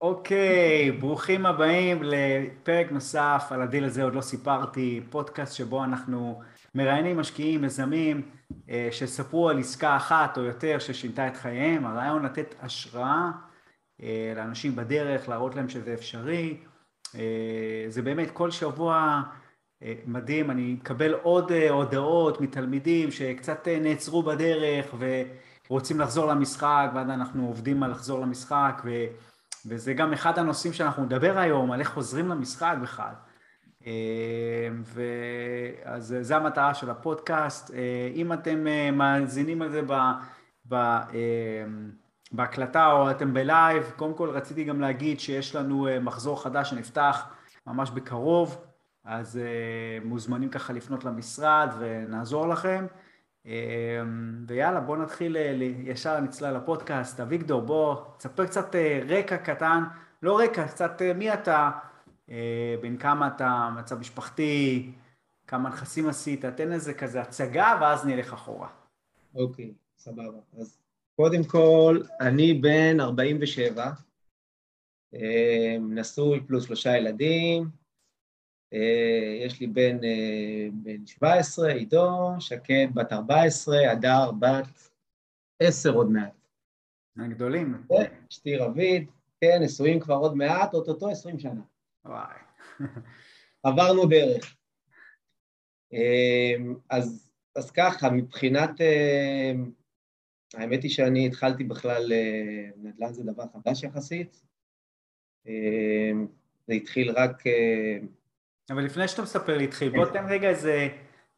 אוקיי, ברוכים הבאים לפרק נוסף על הדיל הזה עוד לא סיפרתי, פודקאסט שבו אנחנו מראיינים משקיעים, יזמים, אה, שספרו על עסקה אחת או יותר ששינתה את חייהם, הרעיון לתת השראה אה, לאנשים בדרך, להראות להם שזה אפשרי, אה, זה באמת כל שבוע מדהים, אני מקבל עוד הודעות מתלמידים שקצת נעצרו בדרך ורוצים לחזור למשחק, ואז אנחנו עובדים על לחזור למשחק ו... וזה גם אחד הנושאים שאנחנו נדבר היום, על איך חוזרים למשחק בכלל. אה, אז זו המטרה של הפודקאסט. אה, אם אתם אה, מאזינים על זה ב, ב, בהקלטה או אתם בלייב, קודם כל רציתי גם להגיד שיש לנו מחזור חדש שנפתח ממש בקרוב, אז מוזמנים ככה לפנות למשרד ונעזור לכם. אמ, ויאללה, בוא נתחיל אה, ישר נצלל לפודקאסט. אביגדור, בוא, תספר קצת אה, רקע קטן, לא רקע, קצת אה, מי אתה, בין כמה אתה, מצב משפחתי, כמה נכסים עשית, תן איזה כזה הצגה ואז נלך אחורה. אוקיי, סבבה. אז קודם כל, אני בן 47, נשוי פלוס שלושה ילדים, יש לי בן, אה, בן 17, עידו, שקד בת 14, הדר בת 10 עוד מעט. הגדולים. אשתי רביד, כן, נשואים כבר עוד מעט, אוטוטו 20 שנה. וואי. עברנו דרך. אה, אז, אז ככה, מבחינת... האמת היא שאני התחלתי בכלל, נדל"ן זה דבר חדש יחסית. זה התחיל רק אבל לפני שאתה מספר לי, התחיל, בוא תן רגע איזה,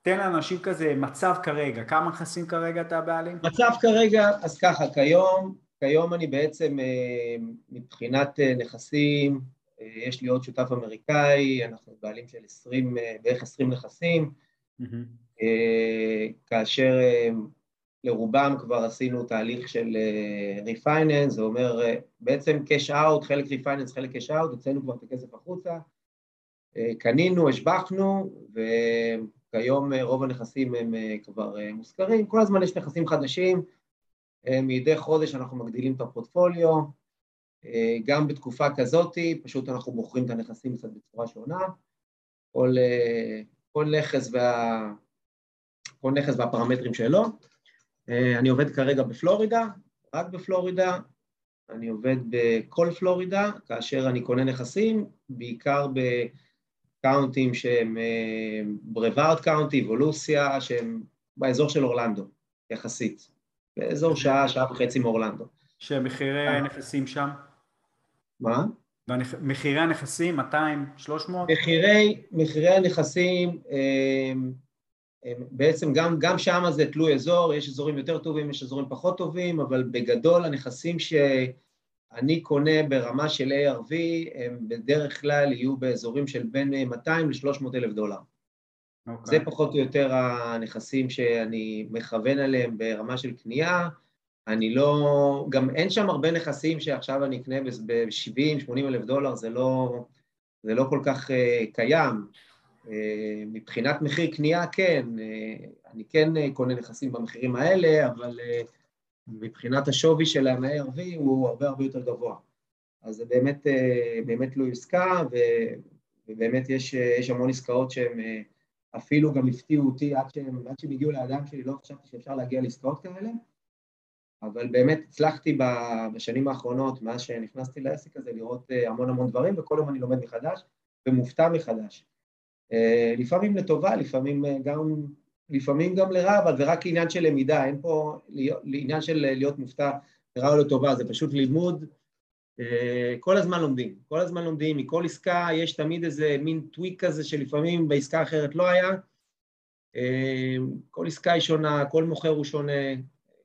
תן לאנשים כזה מצב כרגע, כמה נכסים כרגע אתה בעלים? מצב כרגע, אז ככה, כיום, כיום אני בעצם אה, מבחינת אה, נכסים, אה, יש לי עוד שותף אמריקאי, אנחנו בעלים של 20, בערך 20 נכסים, mm-hmm. כאשר לרובם כבר עשינו תהליך של refinance, זה אומר בעצם cash out, חלק refinance, חלק cash out, הוצאנו כבר את הכסף החוצה, קנינו, השבחנו, וכיום אה, רוב הנכסים הם אה, כבר מושכרים. כל הזמן יש נכסים חדשים, מדי חודש אנחנו מגדילים את הפורטפוליו, גם בתקופה כזאת, פשוט אנחנו מוכרים את הנכסים קצת בצורה שונה. כל, כל, נכס וה, כל נכס והפרמטרים שלו. אני עובד כרגע בפלורידה, רק בפלורידה, אני עובד בכל פלורידה, כאשר אני קונה נכסים, בעיקר ב... קאונטים שהם אה, ברווארד קאונטי, וולוסיה, שהם באזור של אורלנדו, יחסית. באזור שעה, שעה וחצי מאורלנדו. שמחירי הנכסים שם? מה? מחירי הנכסים, 200, 300? מחירי, מחירי הנכסים, הם, אה, הם בעצם גם, גם שם זה תלוי אזור, יש אזורים יותר טובים, יש אזורים פחות טובים, אבל בגדול הנכסים ש... אני קונה ברמה של ARV, הם בדרך כלל יהיו באזורים של בין 200 ל-300 אלף דולר. Okay. אוקיי. זה פחות או יותר הנכסים שאני מכוון עליהם ברמה של קנייה. אני לא... גם אין שם הרבה נכסים שעכשיו אני אקנה ב-70-80 אלף דולר, זה לא, זה לא כל כך uh, קיים. Uh, מבחינת מחיר קנייה, כן, uh, אני כן uh, קונה נכסים במחירים האלה, אבל... Uh, מבחינת השווי שלהם, ה-ARV הוא הרבה הרבה יותר גבוה. אז זה באמת, אה, באמת לא עסקה, ובאמת יש, יש המון עסקאות שהן אה, אפילו גם הפתיעו אותי עד שהם, עד שהם הגיעו לאדם שלי, לא חשבתי שאפשר להגיע לעסקאות כאלה, אבל באמת הצלחתי בשנים האחרונות, מאז שנכנסתי לעסק הזה, לראות אה, המון המון דברים, וכל יום אני לומד מחדש ומופתע מחדש. לפעמים לטובה, לפעמים גם לפעמים גם לרע, אבל זה רק עניין של למידה, אין פה עניין של להיות מופתע לרע או לטובה, זה פשוט לימוד, אה, כל הזמן לומדים, כל הזמן לומדים, מכל עסקה יש תמיד איזה מין טוויק כזה שלפעמים בעסקה אחרת לא היה, אה, כל עסקה היא שונה, כל מוכר הוא שונה,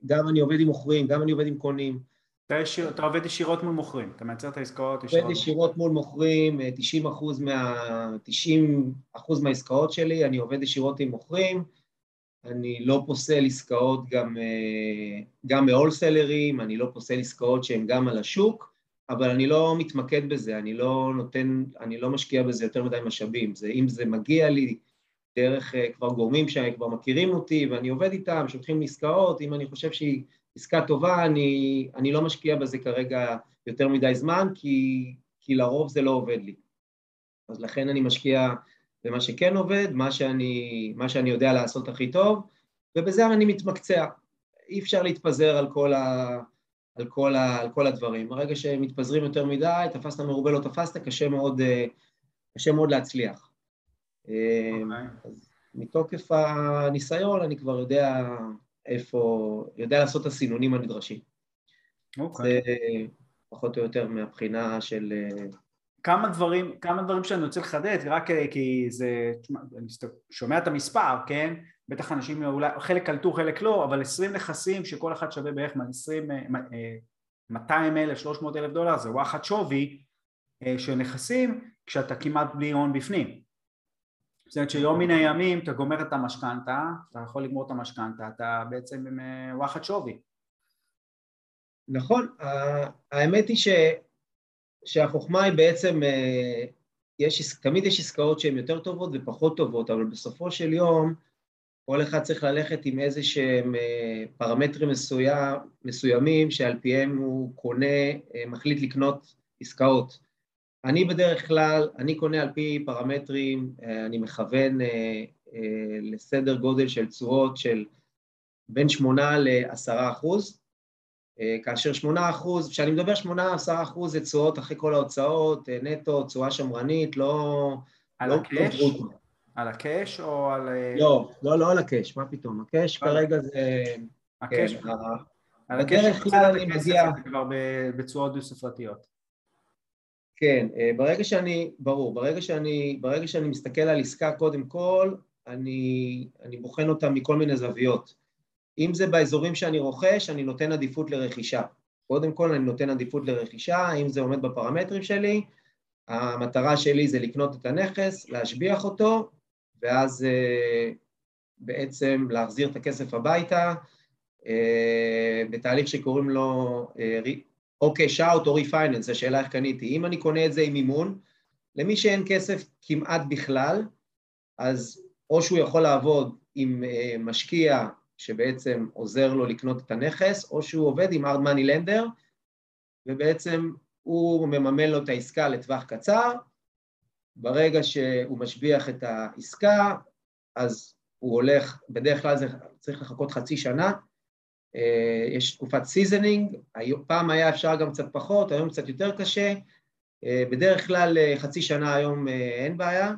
גם אני עובד עם מוכרים, גם אני עובד עם קונים. אתה, ישיר, אתה עובד ישירות מול מוכרים, אתה מייצר את העסקאות ישירות. עובד ישירות מול מוכרים, 90 אחוז, מה, 90 אחוז מהעסקאות שלי, אני עובד ישירות עם מוכרים, אני לא פוסל עסקאות גם, אה, גם בהולסלרים, אני לא פוסל עסקאות שהן גם על השוק, אבל אני לא מתמקד בזה, אני לא נותן, אני לא משקיע בזה יותר מדי משאבים. זה, אם זה מגיע לי דרך אה, כבר גורמים שכבר מכירים אותי ואני עובד איתם, שולחים לי עסקאות, אם אני חושב שהיא עסקה טובה, אני, אני לא משקיע בזה כרגע יותר מדי זמן, כי, כי לרוב זה לא עובד לי. אז לכן אני משקיע במה שכן עובד, מה שאני, מה שאני יודע לעשות הכי טוב, ובזה אני מתמקצע. אי אפשר להתפזר על כל, ה, על כל, ה, על כל הדברים. ברגע שמתפזרים יותר מדי, תפסת מרובה לא תפסת, קשה מאוד, קשה מאוד להצליח. Okay. אוקיי. אז מתוקף הניסיון אני כבר יודע איפה, יודע לעשות את הסינונים הנדרשים. אוקיי. Okay. זה פחות או יותר מהבחינה של... כמה דברים, כמה דברים שאני רוצה לחדד, רק כי זה, אני שומע את המספר, כן? בטח אנשים אולי, חלק קלטו, חלק לא, אבל 20 נכסים שכל אחד שווה בערך 20, 200 אלף, 300 אלף דולר, זה וואחד שווי אה, של נכסים, כשאתה כמעט בלי הון בפנים. זאת אומרת שיום מן הימים אתה גומר את המשכנתה, אתה יכול לגמור את המשכנתה, אתה בעצם עם אה, וואחד שווי. נכון, האמת היא ש, שהחוכמה היא בעצם, אה, יש, תמיד יש עסקאות שהן יותר טובות ופחות טובות, אבל בסופו של יום כל אחד צריך ללכת עם איזה שהם אה, פרמטרים מסוים, מסוימים שעל פיהם הוא קונה, מחליט לקנות עסקאות. אני בדרך כלל, אני קונה על פי פרמטרים, אה, אני מכוון אה, אה, לסדר גודל של תשואות של בין 8 ל-10 אחוז, כאשר 8 אחוז, כשאני מדבר 8-10 אחוז זה תשואות אחרי כל ההוצאות, נטו, תשואה שמרנית, לא... על לא, הקש? לא על הקש או על... לא, לא, לא על הקש, מה פתאום, הקש כרגע זה... הקש, כן, על הקש כלל אני מגיע... כבר בתשואות דו-ספרתיות. כן, אה, ברגע שאני, ברור, ברגע שאני, ברגע שאני מסתכל על עסקה קודם כל, אני, אני בוחן אותה מכל מיני זוויות. אם זה באזורים שאני רוכש, אני נותן עדיפות לרכישה. קודם כל אני נותן עדיפות לרכישה, אם זה עומד בפרמטרים שלי, המטרה שלי זה לקנות את הנכס, להשביח אותו, ואז uh, בעצם להחזיר את הכסף הביתה, uh, בתהליך שקוראים לו uh, או cash out או refinance, זו שאלה איך קניתי. אם אני קונה את זה עם מימון, למי שאין כסף כמעט בכלל, אז או שהוא יכול לעבוד עם משקיע שבעצם עוזר לו לקנות את הנכס, או שהוא עובד עם hard money lender, ובעצם הוא מממן לו את העסקה לטווח קצר, ברגע שהוא משביח את העסקה, אז הוא הולך, בדרך כלל זה צריך לחכות חצי שנה, אה, יש תקופת seasoning, פעם היה אפשר גם קצת פחות, היום קצת יותר קשה, אה, בדרך כלל אה, חצי שנה היום אין בעיה,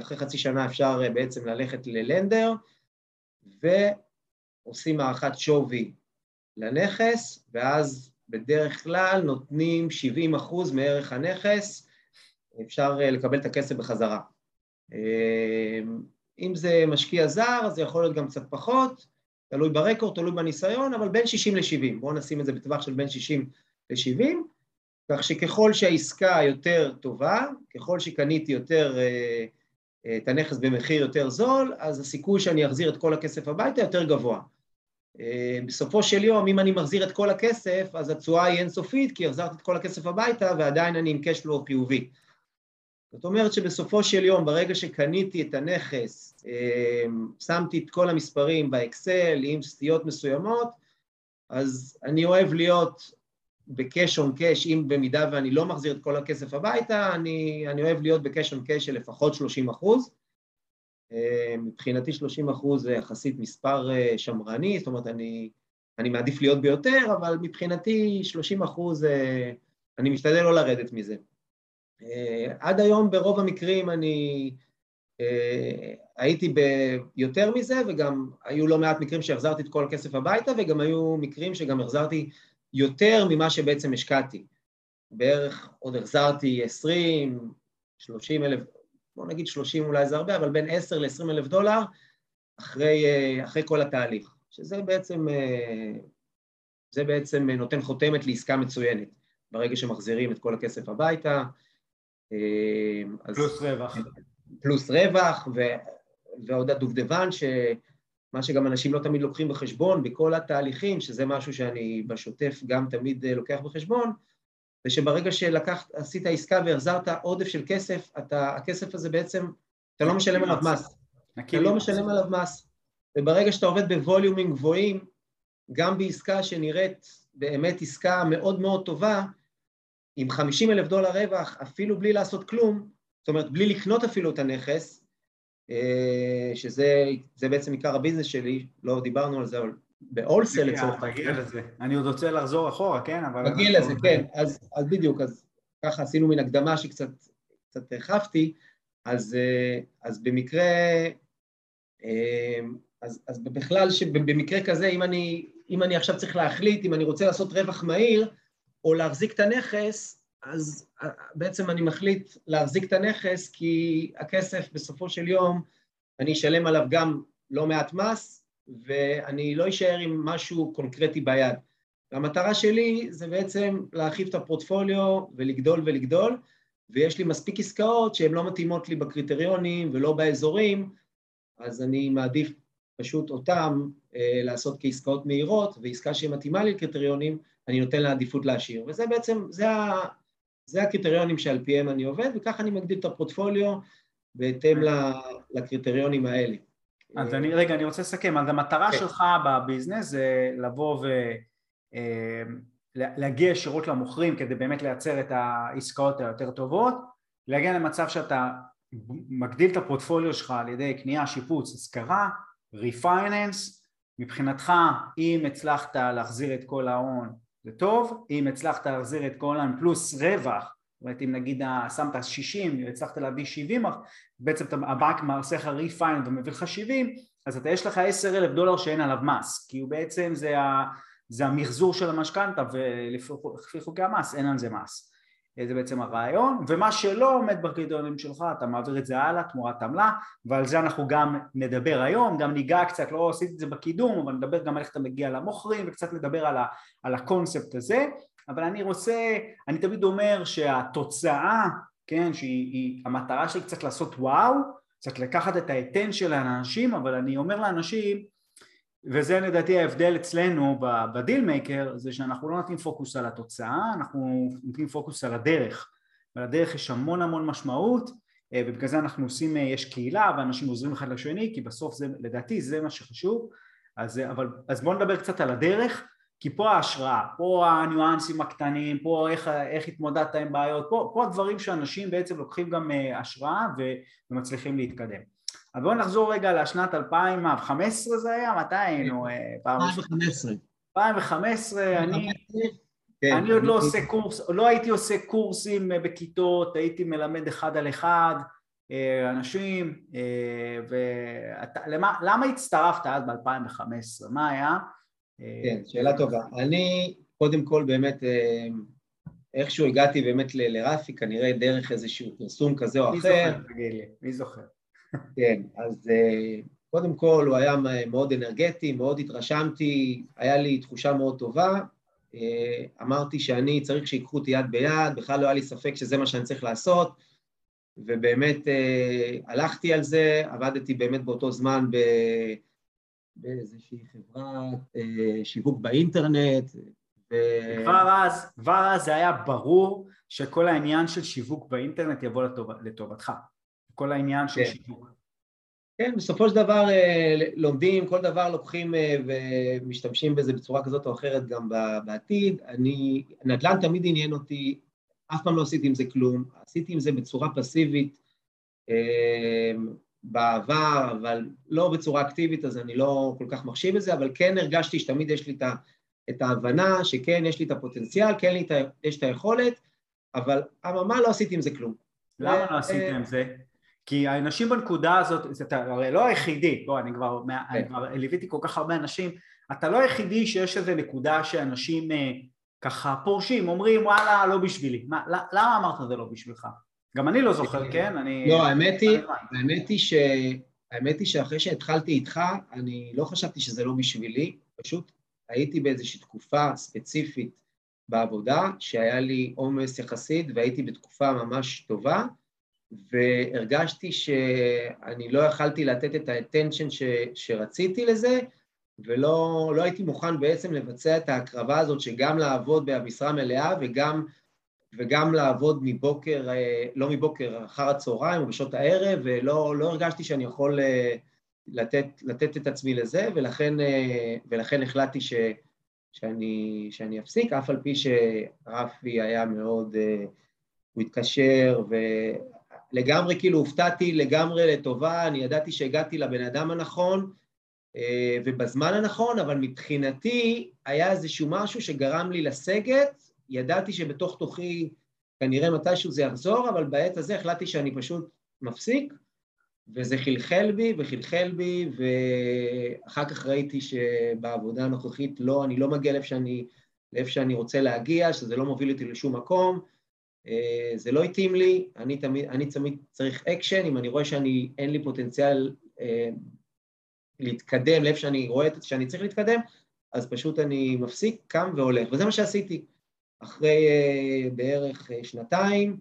אחרי חצי שנה אפשר בעצם ללכת ל lender ועושים הערכת שווי לנכס ואז בדרך כלל נותנים 70 אחוז מערך הנכס, אפשר לקבל את הכסף בחזרה. אם זה משקיע זר, אז זה יכול להיות גם קצת פחות, תלוי ברקורד, תלוי בניסיון, אבל בין 60 ל-70, בואו נשים את זה בטווח של בין 60 ל-70, כך שככל שהעסקה יותר טובה, ככל שקניתי יותר, אה, אה, את הנכס במחיר יותר זול, אז הסיכוי שאני אחזיר את כל הכסף הביתה יותר גבוה. אה, בסופו של יום, אם אני מחזיר את כל הכסף, אז התשואה היא אינסופית, כי החזרתי את כל הכסף הביתה ועדיין אני עם קשפלו חיובי. זאת אומרת שבסופו של יום, ברגע שקניתי את הנכס, אמ, שמתי את כל המספרים באקסל עם סטיות מסוימות, אז אני אוהב להיות בקש און קש, אם במידה ואני לא מחזיר את כל הכסף הביתה, אני, אני אוהב להיות בקש און קש של לפחות 30 אחוז. אמ, מבחינתי 30 אחוז זה יחסית מספר אה, שמרני, זאת אומרת אני, אני מעדיף להיות ביותר, אבל מבחינתי 30 אחוז, אה, אני משתדל לא לרדת מזה. אה, עד היום ברוב המקרים אני אה, הייתי ביותר מזה וגם היו לא מעט מקרים שהחזרתי את כל הכסף הביתה וגם היו מקרים שגם החזרתי יותר ממה שבעצם השקעתי. בערך עוד החזרתי 20, 30 אלף, בוא נגיד 30 אולי זה הרבה, אבל בין 10 ל-20 אלף דולר אחרי, אה, אחרי כל התהליך, שזה בעצם, זה בעצם נותן חותמת לעסקה מצוינת ברגע שמחזירים את כל הכסף הביתה, אז, פלוס רווח. פלוס רווח, ו, ועוד הדובדבן, שמה שגם אנשים לא תמיד לוקחים בחשבון בכל התהליכים, שזה משהו שאני בשוטף גם תמיד אה, לוקח בחשבון, זה שברגע שלקחת, עשית עסקה והחזרת עודף של כסף, אתה, הכסף הזה בעצם, אתה לא משלם עליו מס. אתה לא משלם עליו מס. וברגע שאתה עובד בווליומים גבוהים, גם בעסקה שנראית באמת עסקה מאוד מאוד טובה, עם 50 אלף דולר רווח, אפילו בלי לעשות כלום, זאת אומרת, בלי לקנות אפילו את הנכס, שזה בעצם עיקר הביזנס שלי, לא דיברנו על זה, אבל באולסל לצורך העניין. אני עוד רוצה לחזור אחורה, כן? אבל... נגיע לזה, כן. אז, אז בדיוק, אז ככה עשינו מן הקדמה שקצת הרחבתי, אז, אה, אז במקרה, אה, אז, אז בכלל שבמקרה כזה, אם אני, אם אני עכשיו צריך להחליט אם אני רוצה לעשות רווח מהיר או להחזיק את הנכס, אז אה, בעצם אני מחליט להחזיק את הנכס כי הכסף בסופו של יום אני אשלם עליו גם לא מעט מס ואני לא אשאר עם משהו קונקרטי ביד. והמטרה שלי זה בעצם להרחיב את הפורטפוליו ולגדול ולגדול, ויש לי מספיק עסקאות שהן לא מתאימות לי בקריטריונים ולא באזורים, אז אני מעדיף פשוט אותם אה, לעשות כעסקאות מהירות, ועסקה שמתאימה לי לקריטריונים, אני נותן לה עדיפות להשאיר. וזה בעצם, זה, זה הקריטריונים שעל פיהם אני עובד, וככה אני מגדיל את הפורטפוליו בהתאם לקריטריונים האלה. אז אני, רגע, אני רוצה לסכם. אז המטרה כן. שלך ב business זה לבוא ו... אה, ישירות למוכרים כדי באמת לייצר את העסקאות היותר טובות, להגיע למצב שאתה מגדיל את הפורטפוליו שלך על ידי קנייה, שיפוץ, השכרה, refinance, מבחינתך אם הצלחת להחזיר את כל ההון זה טוב, אם הצלחת להחזיר את כל ההון פלוס רווח, זאת אומרת אם נגיד שמת 60 והצלחת להביא 70, בעצם הבנק עושה לך refinance ומביא לך 70, אז אתה יש לך 10 אלף דולר שאין עליו מס, כי הוא בעצם זה ה... זה המחזור של המשכנתה ולפי חוקי המס אין על זה מס זה בעצם הרעיון ומה שלא עומד בקריטריונים שלך אתה מעביר את זה הלאה תמורת עמלה ועל זה אנחנו גם נדבר היום גם ניגע קצת לא עשיתי את זה בקידום אבל נדבר גם על איך אתה מגיע למוכרים וקצת נדבר על, ה, על הקונספט הזה אבל אני רוצה אני תמיד אומר שהתוצאה כן שהיא המטרה שלי קצת לעשות וואו קצת לקחת את האתן של האנשים אבל אני אומר לאנשים וזה לדעתי ההבדל אצלנו בדיל מייקר זה שאנחנו לא נותנים פוקוס על התוצאה, אנחנו נותנים פוקוס על הדרך. ולדרך יש המון המון משמעות אה, ובגלל זה אנחנו עושים, אה, יש קהילה ואנשים עוזרים אחד לשני כי בסוף זה לדעתי זה מה שחשוב. אז, אה, אבל, אז בואו נדבר קצת על הדרך כי פה ההשראה, פה הניואנסים הקטנים, פה איך, איך התמודדת עם בעיות, פה, פה הדברים שאנשים בעצם לוקחים גם השראה ומצליחים להתקדם אז בואו נחזור רגע לשנת 2015 זה היה? מתי היינו? 2015. 2015, אני... כן, אני עוד לא עושה קורס, לא הייתי עושה קורסים אה, בכיתות, הייתי מלמד אחד על אחד אה, אנשים, אה, ולמה הצטרפת אז ב-2015? מה היה? כן, שאלה טובה. אני קודם כל באמת, איכשהו הגעתי באמת לרפי, כנראה דרך איזשהו פרסום כזה או אחר. מי זוכר, תגיד לי, מי זוכר? כן, אז אה, קודם כל הוא היה מאוד אנרגטי, מאוד התרשמתי, היה לי תחושה מאוד טובה. אה, אמרתי שאני צריך שיקחו אותי יד ביד, בכלל לא היה לי ספק שזה מה שאני צריך לעשות, ובאמת אה, הלכתי על זה, עבדתי באמת באותו זמן ב... באיזושהי חברת שיווק באינטרנט. ו... כבר אז, כבר אז זה היה ברור שכל העניין של שיווק באינטרנט יבוא לטוב, לטובתך. כל העניין של כן. שיווק. כן, בסופו של דבר אה, לומדים, כל דבר לוקחים אה, ומשתמשים בזה בצורה כזאת או אחרת גם בעתיד. אני, נדל"ן תמיד עניין אותי, אף פעם לא עשיתי עם זה כלום, עשיתי עם זה בצורה פסיבית אה, בעבר, אבל לא בצורה אקטיבית, אז אני לא כל כך מחשיב בזה, אבל כן הרגשתי שתמיד יש לי את ההבנה שכן, יש לי את הפוטנציאל, כן יש את היכולת, אבל אממה לא עשיתי עם זה כלום. למה לא עשית עם זה? כי האנשים בנקודה הזאת, אתה הרי לא היחידי, בוא אני כבר, אני כן. כבר ליוויתי כל כך הרבה אנשים, אתה לא היחידי שיש איזה נקודה שאנשים אה, ככה פורשים, אומרים וואלה לא בשבילי, מה, למה אמרת זה לא בשבילך? גם אני לא זוכר, כן? אני... לא, האמת היא, האמת היא ש... האמת היא שאחרי שהתחלתי איתך, אני לא חשבתי שזה לא בשבילי, פשוט הייתי באיזושהי תקופה ספציפית בעבודה, שהיה לי עומס יחסית והייתי בתקופה ממש טובה, והרגשתי שאני לא יכלתי לתת את האטנשן ש, שרציתי לזה, ולא לא הייתי מוכן בעצם לבצע את ההקרבה הזאת שגם לעבוד במשרה מלאה וגם, וגם לעבוד מבוקר, אה, לא מבוקר, אחר הצהריים או בשעות הערב, ולא לא הרגשתי שאני יכול אה, לתת, לתת את עצמי לזה, ולכן, ולכן החלטתי ש, שאני, שאני אפסיק, אף על פי שרפי היה מאוד, הוא התקשר, ולגמרי כאילו הופתעתי לגמרי לטובה, אני ידעתי שהגעתי לבן אדם הנכון, ובזמן הנכון, אבל מבחינתי היה איזשהו משהו שגרם לי לסגת, ידעתי שבתוך תוכי כנראה מתישהו זה יחזור, אבל בעת הזאת החלטתי שאני פשוט מפסיק, וזה חלחל בי וחלחל בי, ואחר כך ראיתי שבעבודה הנוכחית לא, אני לא מגיע לאיפה שאני, לאיפה שאני רוצה להגיע, שזה לא מוביל אותי לשום מקום, אה, זה לא התאים לי, אני תמיד, אני תמיד צריך אקשן, אם אני רואה שאני, אין לי פוטנציאל אה, להתקדם לאיפה שאני רואה שאני צריך להתקדם, אז פשוט אני מפסיק, קם והולך, וזה מה שעשיתי. אחרי uh, בערך שנתיים,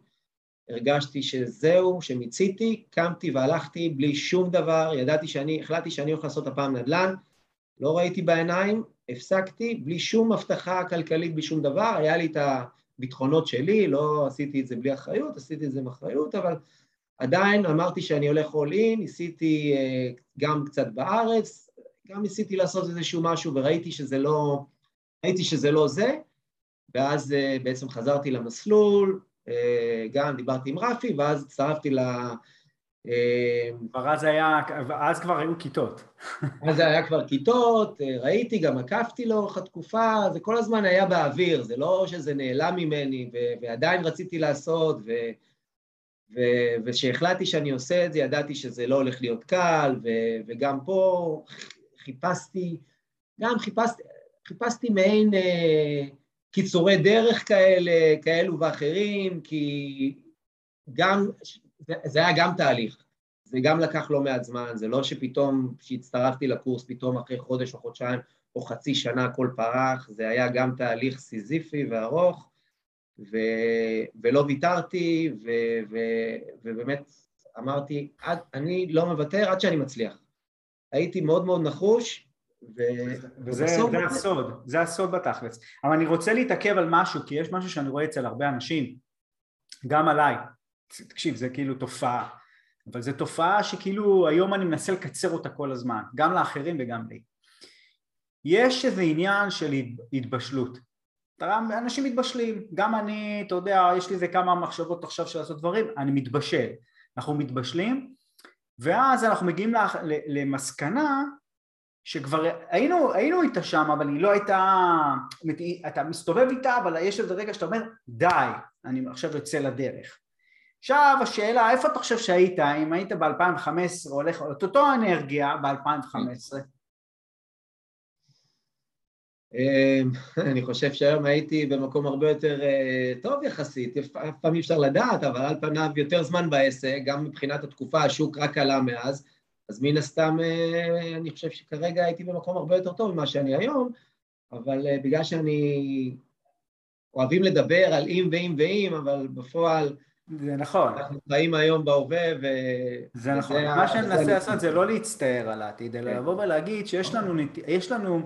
הרגשתי שזהו, שמיציתי, קמתי והלכתי בלי שום דבר, ידעתי שאני, החלטתי שאני הולך לעשות הפעם נדל"ן, לא ראיתי בעיניים, הפסקתי, בלי שום הבטחה כלכלית, בלי שום דבר, היה לי את הביטחונות שלי, לא עשיתי את זה בלי אחריות, עשיתי את זה עם אחריות, אבל עדיין אמרתי שאני הולך all in, ניסיתי uh, גם קצת בארץ, גם ניסיתי לעשות איזשהו משהו וראיתי שזה לא, ראיתי שזה לא זה, ואז uh, בעצם חזרתי למסלול, uh, גם דיברתי עם רפי, ואז הצטרפתי ל... כבר אז היה, אז כבר היו כיתות. אז היה כבר כיתות, ראיתי, גם עקפתי לאורך התקופה, זה כל הזמן היה באוויר, זה לא שזה נעלם ממני, ו- ועדיין רציתי לעשות, ו- וכשהחלטתי שאני עושה את זה, ידעתי שזה לא הולך להיות קל, ו- וגם פה חיפשתי, גם חיפשתי, חיפשתי מעין אה, קיצורי דרך כאלה, כאלו ואחרים, כי גם, זה, זה היה גם תהליך, זה גם לקח לא מעט זמן, זה לא שפתאום כשהצטרפתי לקורס, פתאום אחרי חודש או חודשיים או חצי שנה הכל פרח, זה היה גם תהליך סיזיפי וארוך, ו, ולא ויתרתי, ו, ו, ובאמת אמרתי, עד, אני לא מוותר עד שאני מצליח. הייתי מאוד מאוד נחוש, ו... וזה זה הסוד, זה הסוד בתכלס. אבל אני רוצה להתעכב על משהו, כי יש משהו שאני רואה אצל הרבה אנשים, גם עליי, תקשיב, זה כאילו תופעה, אבל זו תופעה שכאילו היום אני מנסה לקצר אותה כל הזמן, גם לאחרים וגם לי. יש איזה עניין של התבשלות. אנשים מתבשלים, גם אני, אתה יודע, יש לי איזה כמה מחשבות עכשיו של לעשות דברים, אני מתבשל. אנחנו מתבשלים, ואז אנחנו מגיעים למסקנה שכבר היינו, היינו איתה שם, אבל היא לא הייתה, אתה מסתובב איתה, אבל יש איזה רגע שאתה אומר, די, אני עכשיו יוצא לדרך. עכשיו השאלה, איפה אתה חושב שהיית, אם היית ב-2015 הולך, את אותו אנרגיה ב-2015? אמ, אני חושב שהיום הייתי במקום הרבה יותר אה, טוב יחסית, אף פעם אי אפשר לדעת, אבל על פניו יותר זמן בעסק, גם מבחינת התקופה השוק רק עלה מאז, אז מן הסתם אה, אני חושב שכרגע הייתי במקום הרבה יותר טוב ממה שאני היום, אבל אה, בגלל שאני... אוהבים לדבר על אם ואם ואם, אבל בפועל... זה נכון. אנחנו חיים היום בהווה ו... זה נכון. מה שאני מנסה לעשות זה לא להצטער על העתיד, אלא כן. לבוא ולהגיד שיש לנו... יש לנו...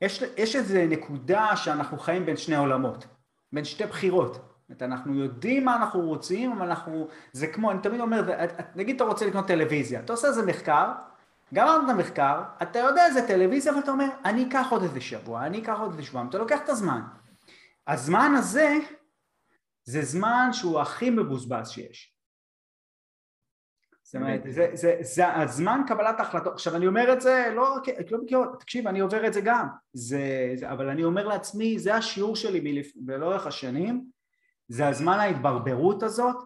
יש, יש איזו נקודה שאנחנו חיים בין שני עולמות, בין שתי בחירות. זאת אומרת, אנחנו יודעים מה אנחנו רוצים, אבל אנחנו... זה כמו, אני תמיד אומר, נגיד אתה רוצה לקנות טלוויזיה, אתה עושה איזה מחקר, גמרת את המחקר, אתה יודע איזה טלוויזיה, ואתה אומר, אני אקח עוד איזה שבוע, אני אקח עוד איזה שבוע, אתה לוקח את הזמן. הזמן הזה, זה זמן שהוא הכי מבוזבז שיש. זאת אומרת, זה, זה, זה הזמן קבלת ההחלטות. עכשיו אני אומר את זה לא, לא בקיאות, תקשיב, אני עובר את זה גם, זה, זה, אבל אני אומר לעצמי, זה השיעור שלי לאורך השנים, זה הזמן ההתברברות הזאת,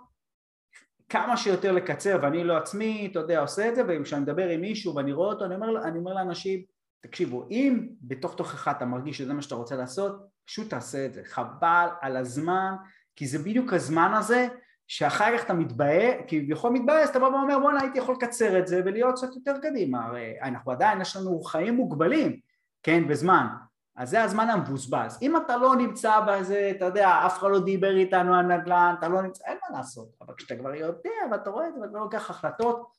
כמה שיותר לקצר, ואני לא עצמי, אתה יודע, עושה את זה, וכשאני מדבר עם מישהו ואני רואה אותו, אני אומר, אני אומר לאנשים, תקשיבו, אם בתוך תוכך אתה מרגיש שזה מה שאתה רוצה לעשות, פשוט תעשה את זה, חבל על הזמן, כי זה בדיוק הזמן הזה שאחר כך אתה מתבאס, כביכול מתבאס, אתה בא ואומר בואנה הייתי יכול לקצר את זה ולהיות קצת יותר קדימה, הרי אנחנו עדיין, יש לנו חיים מוגבלים, כן, בזמן, אז זה הזמן המבוזבז. אם אתה לא נמצא בזה, אתה יודע, אף אחד לא דיבר איתנו על נדל"ן, אתה לא נמצא, אין מה לעשות, אבל כשאתה כבר יודע ואתה רואה את זה ואתה לוקח החלטות,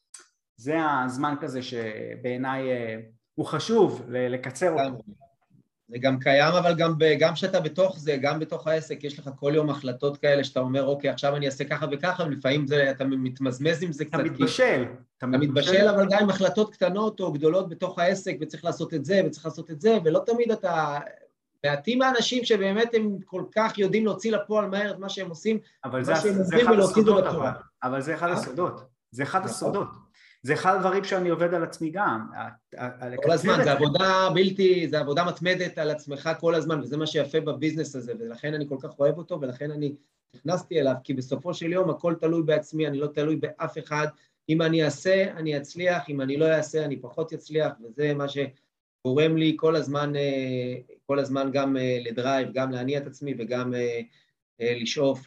זה הזמן כזה שבעיניי אה, הוא חשוב לקצר אותו. זה גם קיים, אבל גם כשאתה בתוך זה, גם בתוך העסק, יש לך כל יום החלטות כאלה שאתה אומר, אוקיי, עכשיו אני אעשה ככה וככה, ולפעמים זה, אתה מתמזמז עם זה קצת. אתה מתבשל. אתה מתבשל, אבל גם עם החלטות קטנות או גדולות בתוך העסק, וצריך לעשות את זה, וצריך לעשות את זה, ולא תמיד אתה... מעטים האנשים שבאמת הם כל כך יודעים להוציא לפועל מהר את מה שהם עושים, אבל זה, זה אחד הסודות, אבל. אבל זה אחד הסודות. זה אחד הסודות. זה אחד הדברים שאני עובד על עצמי גם. כל הזמן, זה עבודה בלתי, זה עבודה מתמדת על עצמך כל הזמן, וזה מה שיפה בביזנס הזה, ולכן אני כל כך אוהב אותו, ולכן אני נכנסתי אליו, כי בסופו של יום הכל תלוי בעצמי, אני לא תלוי באף אחד. אם אני אעשה, אני אצליח, אם אני לא אעשה, אני פחות אצליח, וזה מה שגורם לי כל הזמן, אה, כל הזמן גם אה, לדרייב, גם להניע את עצמי וגם אה, לשאוף,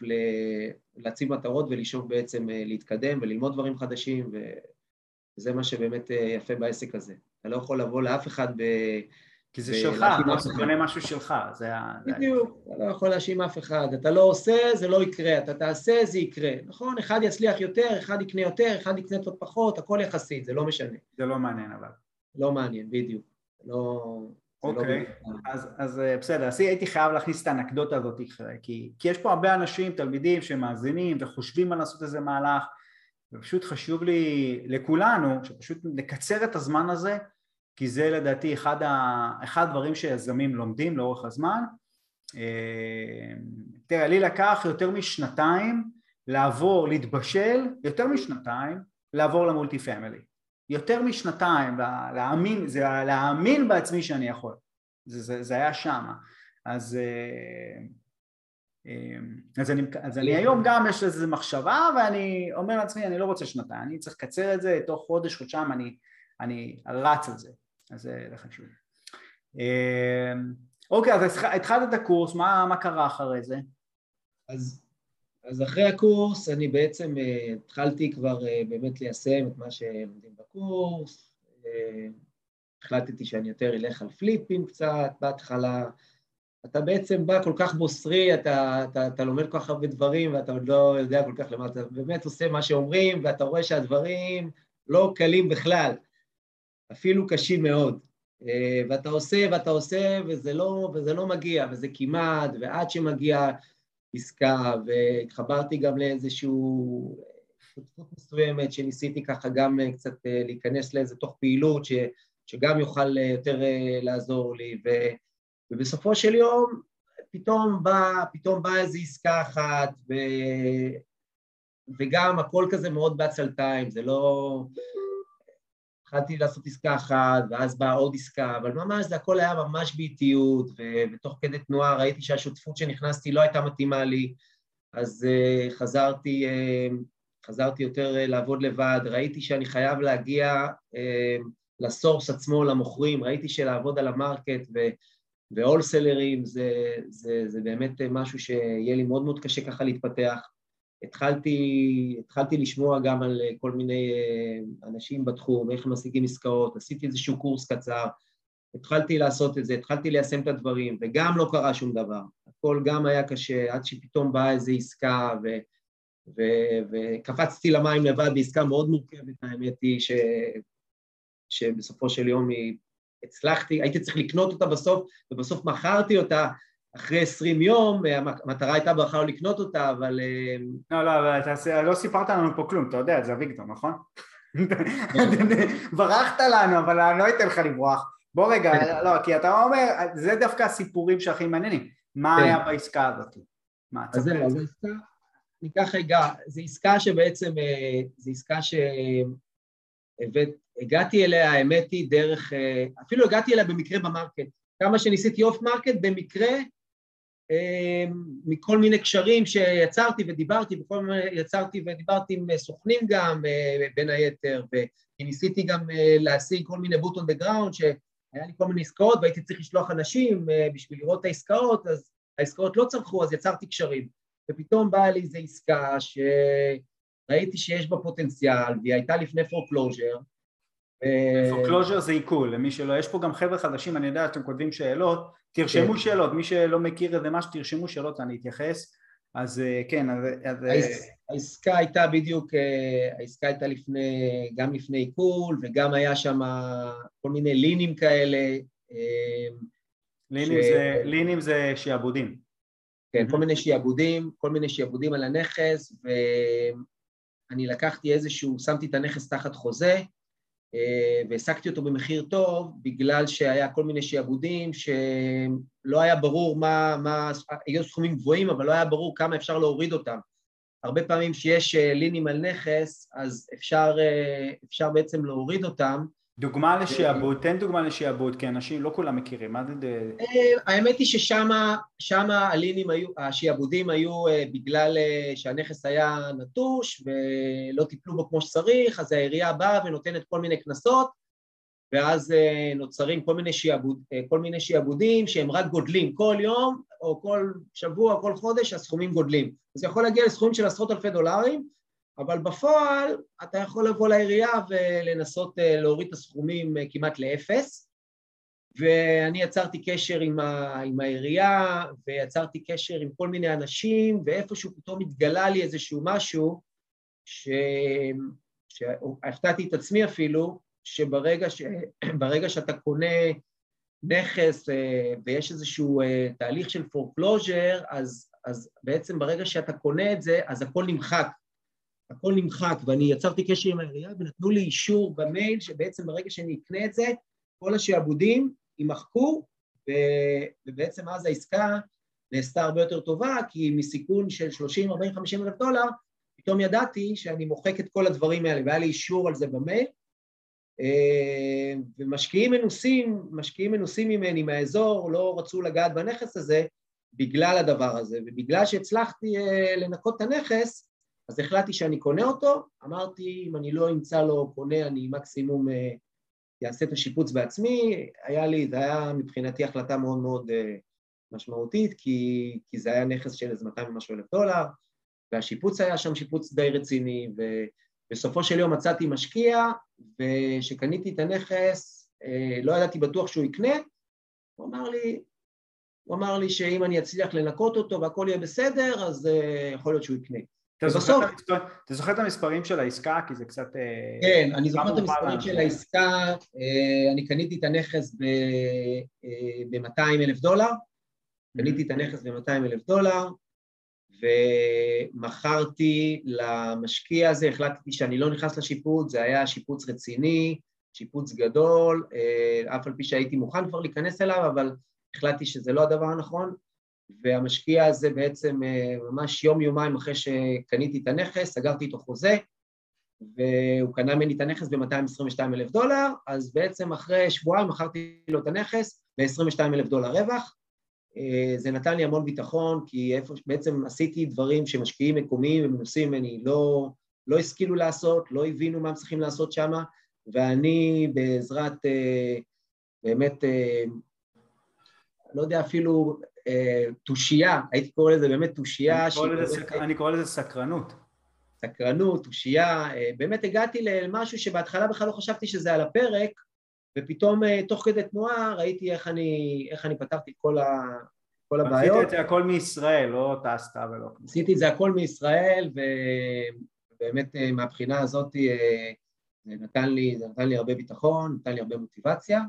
להציב מטרות ולשאוף בעצם להתקדם וללמוד דברים חדשים, ו... וזה מה שבאמת אה, יפה בעסק הזה. אתה לא יכול לבוא לאף אחד ב... כי זה שלך, אתה קונה משהו שלך, זה ה... בדיוק, אתה לא יכול להאשים אף אחד. אתה לא עושה, זה לא יקרה, אתה תעשה, זה יקרה. נכון, אחד יצליח יותר, אחד יקנה יותר, אחד יקנה קצת פחות, הכל יחסית, זה לא משנה. זה לא מעניין אבל. לא מעניין, בדיוק. לא... לא אוקיי, לא אז, אז אה, בסדר, אז הייתי חייב להכניס את האנקדוטה הזאת, כי, כי יש פה הרבה אנשים, תלמידים שמאזינים וחושבים על לעשות איזה מהלך ופשוט חשוב לי לכולנו שפשוט נקצר את הזמן הזה כי זה לדעתי אחד, ה, אחד הדברים שיזמים לומדים לאורך הזמן. אה, תראה לי לקח יותר משנתיים לעבור, להתבשל, יותר משנתיים לעבור למולטי פמילי. יותר משנתיים, להאמין, זה להאמין בעצמי שאני יכול. זה, זה, זה היה שמה. אז אה, אז אני, אז אני היום גם יש לזה מחשבה ואני אומר לעצמי אני לא רוצה שנתיים, אני צריך לקצר את זה, תוך חודש, חודשיים אני, אני רץ על זה, אז זה חשוב. אמ, אוקיי, אז התחלת את הקורס, מה, מה קרה אחרי זה? אז, אז אחרי הקורס אני בעצם uh, התחלתי כבר uh, באמת ליישם את מה שלומדים בקורס, uh, החלטתי שאני יותר אלך על פליפים קצת בהתחלה, אתה בעצם בא כל כך בוסרי, אתה, אתה, אתה לומד כל כך הרבה דברים ואתה עוד לא יודע כל כך למה, אתה באמת עושה מה שאומרים ואתה רואה שהדברים לא קלים בכלל, אפילו קשים מאוד. אה, ואתה עושה ואתה עושה וזה לא, וזה לא מגיע, וזה כמעט, ועד שמגיע עסקה, והתחברתי גם לאיזשהו שותפות מסוימת שניסיתי ככה גם אה, קצת אה, להיכנס לאיזה תוך פעילות ש, שגם יוכל יותר לעזור לי, ו... ובסופו של יום פתאום באה פתאום בא איזו עסקה אחת, ו... וגם הכל כזה מאוד בעצלתיים, זה לא... התחלתי לעשות עסקה אחת, ואז באה עוד עסקה, אבל ממש זה הכל היה ממש באיטיות, ו... ותוך כדי תנועה ראיתי שהשותפות שנכנסתי לא הייתה מתאימה לי, אז uh, חזרתי, uh, חזרתי יותר uh, לעבוד לבד, ראיתי שאני חייב להגיע uh, לסורס עצמו, למוכרים, ראיתי שלעבוד על המרקט, ו... והולסלרים זה, זה, זה באמת משהו שיהיה לי מאוד מאוד קשה ככה להתפתח. התחלתי, התחלתי לשמוע גם על כל מיני אה, אנשים בתחום, איך משיגים עסקאות, עשיתי איזשהו קורס קצר, התחלתי לעשות את זה, התחלתי ליישם את הדברים, וגם לא קרה שום דבר. הכל גם היה קשה, עד שפתאום באה איזו עסקה, ו, ו, וקפצתי למים לבד בעסקה מאוד מורכבת, האמת היא, ש, שבסופו של יום היא הצלחתי, הייתי צריך לקנות אותה בסוף, ובסוף מכרתי אותה אחרי עשרים יום, המטרה הייתה בכלל לא לקנות אותה, אבל... אה, לא, לא, אבל אתה לא סיפרת לנו פה כלום, אתה יודע, זה אביגדור, נכון? ברחת לנו, אבל אני לא אתן לך לברוח. בוא רגע, כן. לא, כי אתה אומר, זה דווקא הסיפורים שהכי מעניינים. מה כן. היה בעסקה הזאת? מה, אז זהו, אז העסקה, ניקח רגע, זו עסקה שבעצם, אה, זו עסקה שהבאת, הגעתי אליה, האמת היא, דרך, אה, אפילו הגעתי אליה במקרה ב market. כמה שניסיתי off market, במקרה, אה, מכל מיני קשרים שיצרתי ודיברתי, וכל מיני, יצרתי ודיברתי עם סוכנים גם, אה, בין היתר, וניסיתי גם להשיג כל מיני boots on the ground, שהיה לי כל מיני עסקאות והייתי צריך לשלוח אנשים בשביל לראות את העסקאות, אז העסקאות לא צרכו, אז יצרתי קשרים. ופתאום באה לי איזו עסקה שראיתי שיש בה פוטנציאל, והיא הייתה לפני foreclosure, foreclosure זה עיקול, למי שלא, יש פה גם חבר'ה חדשים, אני יודע שאתם כותבים שאלות, תרשמו כן. שאלות, מי שלא מכיר איזה משהו, תרשמו שאלות, אני אתייחס, אז אה, כן, אז... אה, העסקה הייתה בדיוק, אה, העסקה הייתה לפני, גם לפני עיכול, וגם היה שם כל מיני לינים כאלה, לינים, ש... זה, לינים זה שיעבודים. כן, כל מיני שיעבודים, כל מיני שיעבודים על הנכס, ואני לקחתי איזשהו, שמתי את הנכס תחת חוזה, אה, והעסקתי אותו במחיר טוב, בגלל שהיה כל מיני שיעבודים שלא היה ברור מה, מה, היו סכומים גבוהים, אבל לא היה ברור כמה אפשר להוריד אותם. הרבה פעמים שיש אה, לינים על נכס, אז אפשר, אה, אפשר בעצם להוריד אותם, דוגמה לשעבוד, תן דוגמה לשעבוד, כי אנשים לא כולם מכירים, מה זה... אה, האמת היא ששם הלינים היו, השעבודים היו אה, בגלל אה, שהנכס היה נטוש ולא טיפלו בו כמו שצריך, אז העירייה באה ונותנת כל מיני קנסות, ואז נוצרים כל מיני, שיעבוד, כל מיני שיעבודים שהם רק גודלים כל יום, או כל שבוע, כל חודש, הסכומים גודלים. זה יכול להגיע לסכומים של עשרות אלפי דולרים, אבל בפועל אתה יכול לבוא לעירייה ולנסות אה, להוריד את הסכומים אה, כמעט לאפס, ואני יצרתי קשר עם, ה, עם העירייה, ויצרתי קשר עם כל מיני אנשים, ואיפשהו פתאום התגלה לי איזשהו משהו, ש... את עצמי אפילו, שברגע ש... שאתה קונה נכס אה, ויש איזשהו תהליך של foreclosure, אז, אז בעצם ברגע שאתה קונה את זה, אז הכל נמחק. הכל נמחק, ואני יצרתי קשר עם העירייה ונתנו לי אישור במייל שבעצם ברגע שאני אקנה את זה, כל השעבודים יימחקו, ובעצם אז העסקה נעשתה הרבה יותר טובה, כי מסיכון של 30, 40, 50 אלף דולר, פתאום ידעתי שאני מוחק את כל הדברים האלה, והיה לי אישור על זה במייל. אה, ומשקיעים מנוסים, משקיעים מנוסים ממני מהאזור, לא רצו לגעת בנכס הזה בגלל הדבר הזה, ובגלל שהצלחתי אה, לנקות את הנכס, אז החלטתי שאני קונה אותו, אמרתי אם אני לא אמצא לו קונה אני מקסימום אעשה אה, את השיפוץ בעצמי, היה לי, זה היה מבחינתי החלטה מאוד מאוד אה, משמעותית כי, כי זה היה נכס של איזה 200 ומשהו אלף דולר והשיפוץ היה שם שיפוץ די רציני ובסופו של יום מצאתי משקיע וכשקניתי את הנכס אה, לא ידעתי בטוח שהוא יקנה, הוא אמר לי, הוא אמר לי שאם אני אצליח לנקות אותו והכל יהיה בסדר אז יכול להיות שהוא יקנה אתה זוכר, המספר, אתה זוכר את המספרים של העסקה? כי זה קצת... אה, כן, אני זוכר את המספרים של העסקה, אה, אני קניתי את הנכס ב-200 אה, אלף דולר, קניתי את הנכס ב-200 אלף דולר, ומכרתי למשקיע הזה, החלטתי שאני לא נכנס לשיפוץ, זה היה שיפוץ רציני, שיפוץ גדול, אף על פי שהייתי מוכן כבר להיכנס אליו, אבל החלטתי שזה לא הדבר הנכון, והמשקיע הזה בעצם אה, ממש יום-יומיים אחרי שקניתי את הנכס, סגרתי איתו חוזה, והוא קנה ממני את הנכס ב-222 אלף דולר, אז בעצם אחרי שבועיים מכרתי לו את הנכס ב-22 אלף דולר רווח. אה, זה נתן לי המון ביטחון, כי איפה, בעצם עשיתי דברים שמשקיעים מקומיים ומנוסים ממני לא, לא השכילו לעשות, לא הבינו מה הם צריכים לעשות שם, ואני בעזרת אה, באמת, לא יודע אפילו תושייה, הייתי קורא לזה באמת תושייה. אני קורא לזה סקרנות. סקרנות, תושייה, אה, באמת הגעתי למשהו שבהתחלה בכלל לא חשבתי שזה על הפרק, ופתאום אה, תוך כדי תנועה ראיתי איך אני, איך אני פתרתי כל, ה, כל הבעיות. עשית את זה הכל מישראל, לא טסת ולא... עשיתי את זה הכל מישראל, ובאמת אה, מהבחינה הזאת זה נתן לי, זה נתן לי הרבה ביטחון, נתן לי הרבה מוטיבציה,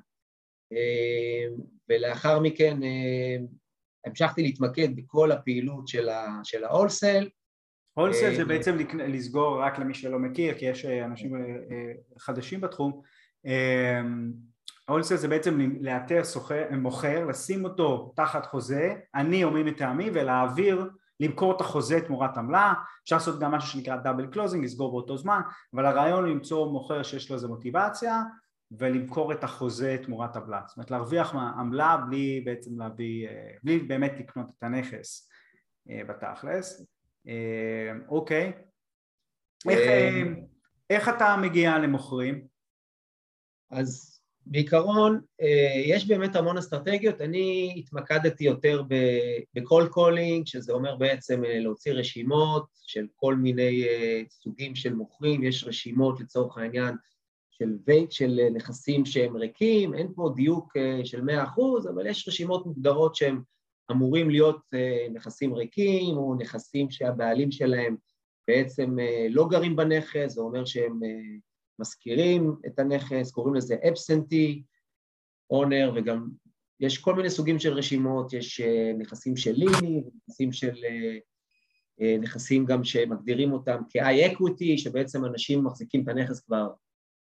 ולאחר מכן המשכתי להתמקד בכל הפעילות של ההולסל. הולסל זה אה, בעצם לסגור רק למי שלא מכיר, כי יש אה, אנשים אה, חדשים בתחום. wholesale זה בעצם לאתר מוכר, לשים אותו תחת חוזה, אני או מי מטעמי, ולהעביר, למכור את החוזה תמורת עמלה, אפשר לעשות גם משהו שנקרא double closing, לסגור באותו זמן, אבל הרעיון הוא למצוא מוכר שיש לו איזה מוטיבציה, ולמכור את החוזה תמורת עמלה, זאת אומרת להרוויח מהעמלה בלי בעצם להביא, אה, בלי באמת לקנות את הנכס אה, בתכלס, אה, אוקיי, איך, איך אתה מגיע למוכרים? אז בעיקרון יש באמת המון אסטרטגיות, אני התמקדתי יותר ב cold calling, שזה אומר בעצם להוציא רשימות של כל מיני סוגים של מוכרים, יש רשימות לצורך העניין של vacant של אה, נכסים שהם ריקים, אין פה דיוק אה, של 100%, אבל יש רשימות מוגדרות שהם אמורים להיות אה, נכסים ריקים, או נכסים שהבעלים שלהם בעצם לא גרים בנכס, זה אומר שהם משכירים את הנכס, קוראים לזה absentee owner, וגם יש כל מיני סוגים של רשימות, יש נכסים של ליני, נכסים של... נכסים גם שמגדירים אותם כ-i equity, שבעצם אנשים מחזיקים את הנכס כבר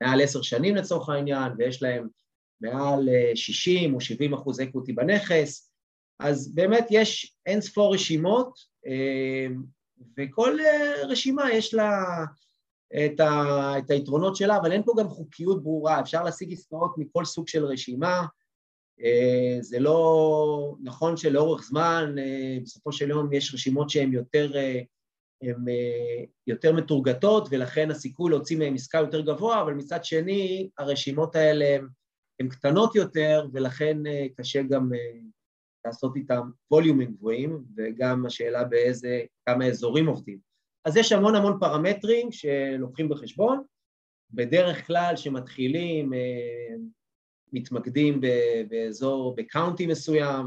מעל עשר שנים לצורך העניין, ויש להם מעל 60 או 70 אחוז equity בנכס, אז באמת יש אין ספור רשימות, וכל רשימה יש לה את, ה, את היתרונות שלה, אבל אין פה גם חוקיות ברורה, אפשר להשיג עסקאות מכל סוג של רשימה, אה, זה לא נכון שלאורך זמן, אה, בסופו של יום יש רשימות שהן יותר, אה, יותר מתורגתות, ולכן הסיכוי להוציא מהן עסקה יותר גבוה, אבל מצד שני, הרשימות האלה הן קטנות יותר, ולכן קשה גם לעשות איתן ווליומים גבוהים, וגם השאלה באיזה, כמה אזורים עובדים. אז יש המון המון פרמטרים שלוקחים בחשבון, בדרך כלל שמתחילים, אה, מתמקדים באזור, בקאונטי מסוים,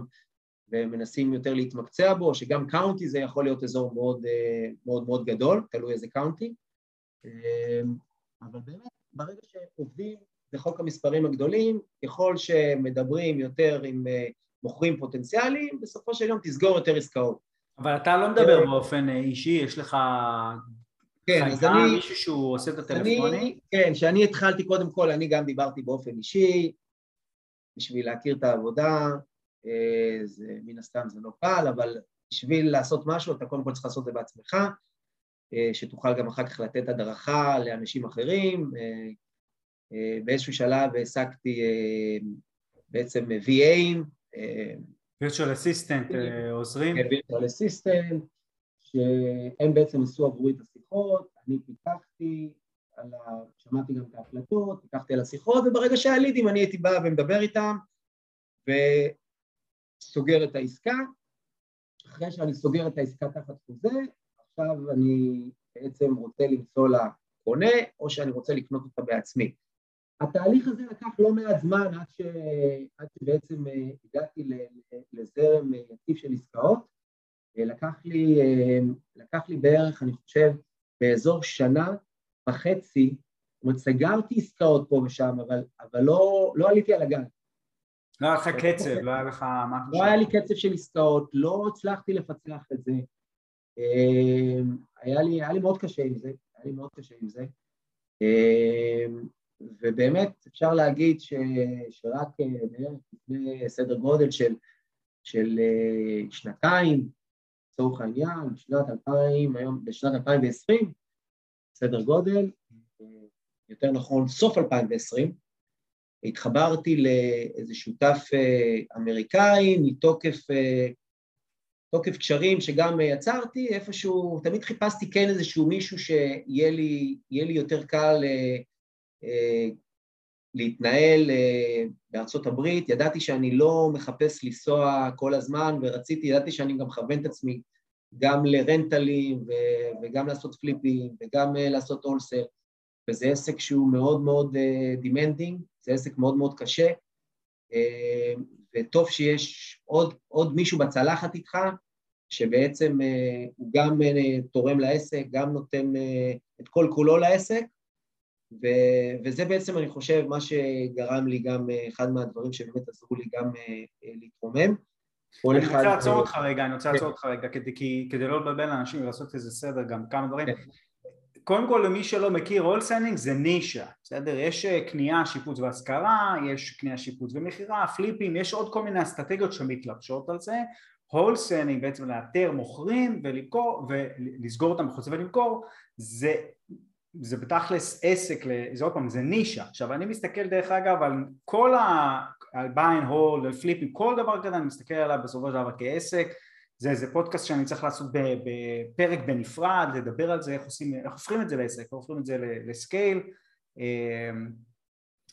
ומנסים יותר להתמקצע בו, שגם קאונטי זה יכול להיות אזור מאוד אה, מאוד, מאוד גדול, תלוי איזה קאונטי. אה, אבל באמת, ברגע שעובדים בחוק המספרים הגדולים, ככל שמדברים יותר עם מוכרים פוטנציאליים, בסופו של יום תסגור יותר עסקאות. אבל אתה לא מדבר באופן אה, אישי, יש לך כן, אז אני... מישהו שהוא עושה את הטלפוני? כן, כשאני התחלתי, קודם כל, אני גם דיברתי באופן אישי, בשביל להכיר את העבודה, אה, זה, מן הסתם זה לא קל, אבל בשביל לעשות משהו, אתה קודם כל צריך לעשות את זה בעצמך, אה, שתוכל גם אחר כך לתת הדרכה לאנשים אחרים. באיזשהו שלב העסקתי בעצם VAים, אסיסטנט אה, עוזרים? כן, וירטואל אסיסטנט, שהם בעצם עשו עבורי את השיחות, אני פיתחתי, ה... שמעתי גם את ההקלטות, פיקחתי על השיחות, וברגע שהיה לידים אני הייתי בא ומדבר איתם וסוגר את העסקה. אחרי שאני סוגר את העסקה תחת חוזה, עכשיו אני בעצם רוצה למצוא לה קונה, או שאני רוצה לקנות אותה בעצמי. התהליך הזה לקח לא מעט זמן עד, ש... עד שבעצם אה, הגעתי לזרם יציב של עסקאות. אה, לקח לי, אה, לקח לי בערך, אני חושב, באזור שנה וחצי, זאת אומרת, סגרתי עסקאות פה ושם, אבל, אבל לא, לא עליתי על הגן. לא היה לך קצב, לא היה לך משהו... לא היה לי קצב של עסקאות, לא הצלחתי לפצח את זה. היה לי, היה לי מאוד קשה עם זה, היה לי מאוד קשה עם זה. ובאמת אפשר להגיד ש, שרק אה, לפני סדר גודל של, של אה, שנתיים, לצורך העניין, בשנת 2000, היום בשנת 2020, סדר גודל, אה, יותר נכון סוף 2020, התחברתי לאיזה שותף אמריקאי מתוקף תוקף קשרים שגם יצרתי, איפשהו, תמיד חיפשתי כן איזשהו מישהו שיהיה לי, לי יותר קל אה, להתנהל אה, בארצות הברית, ידעתי שאני לא מחפש לנסוע כל הזמן ורציתי, ידעתי שאני גם מכוון את עצמי גם לרנטלים וגם לעשות פליפים וגם אה, לעשות wholesale, וזה עסק שהוא מאוד מאוד demanding, זה עסק מאוד מאוד קשה, וטוב שיש עוד, עוד מישהו בצלחת איתך, שבעצם הוא גם תורם לעסק, גם נותן את כל כולו לעסק, ו- וזה בעצם, אני חושב, מה שגרם לי גם, אה, אחד מהדברים שבאמת עזרו לי גם אה, אה, להתרומם. אני רוצה לעצור אותך רגע, אני רוצה לעצור אותך רגע, כדי, לא לבלבל לאנשים ולעשות איזה סדר גם כמה דברים. קודם כל למי שלא מכיר wholesaling זה נישה, בסדר? יש קנייה, שיפוץ והשכרה, יש קנייה, שיפוץ ומכירה, פליפים, יש עוד כל מיני אסטרטגיות שמתלבשות על זה. wholesaling בעצם לאתר מוכרים ולמכור ולסגור אותם בחוץ ולמכור זה זה בתכלס עסק, זה עוד פעם, זה נישה. עכשיו אני מסתכל דרך אגב על כל ה... על buy and hold, על פליפים, כל דבר כזה אני מסתכל עליו בסופו של דבר כעסק. זה איזה פודקאסט שאני צריך לעשות בפרק בנפרד, לדבר על זה, איך עושים, איך הופכים את זה לעסק, איך הופכים את זה ל scale. אמ,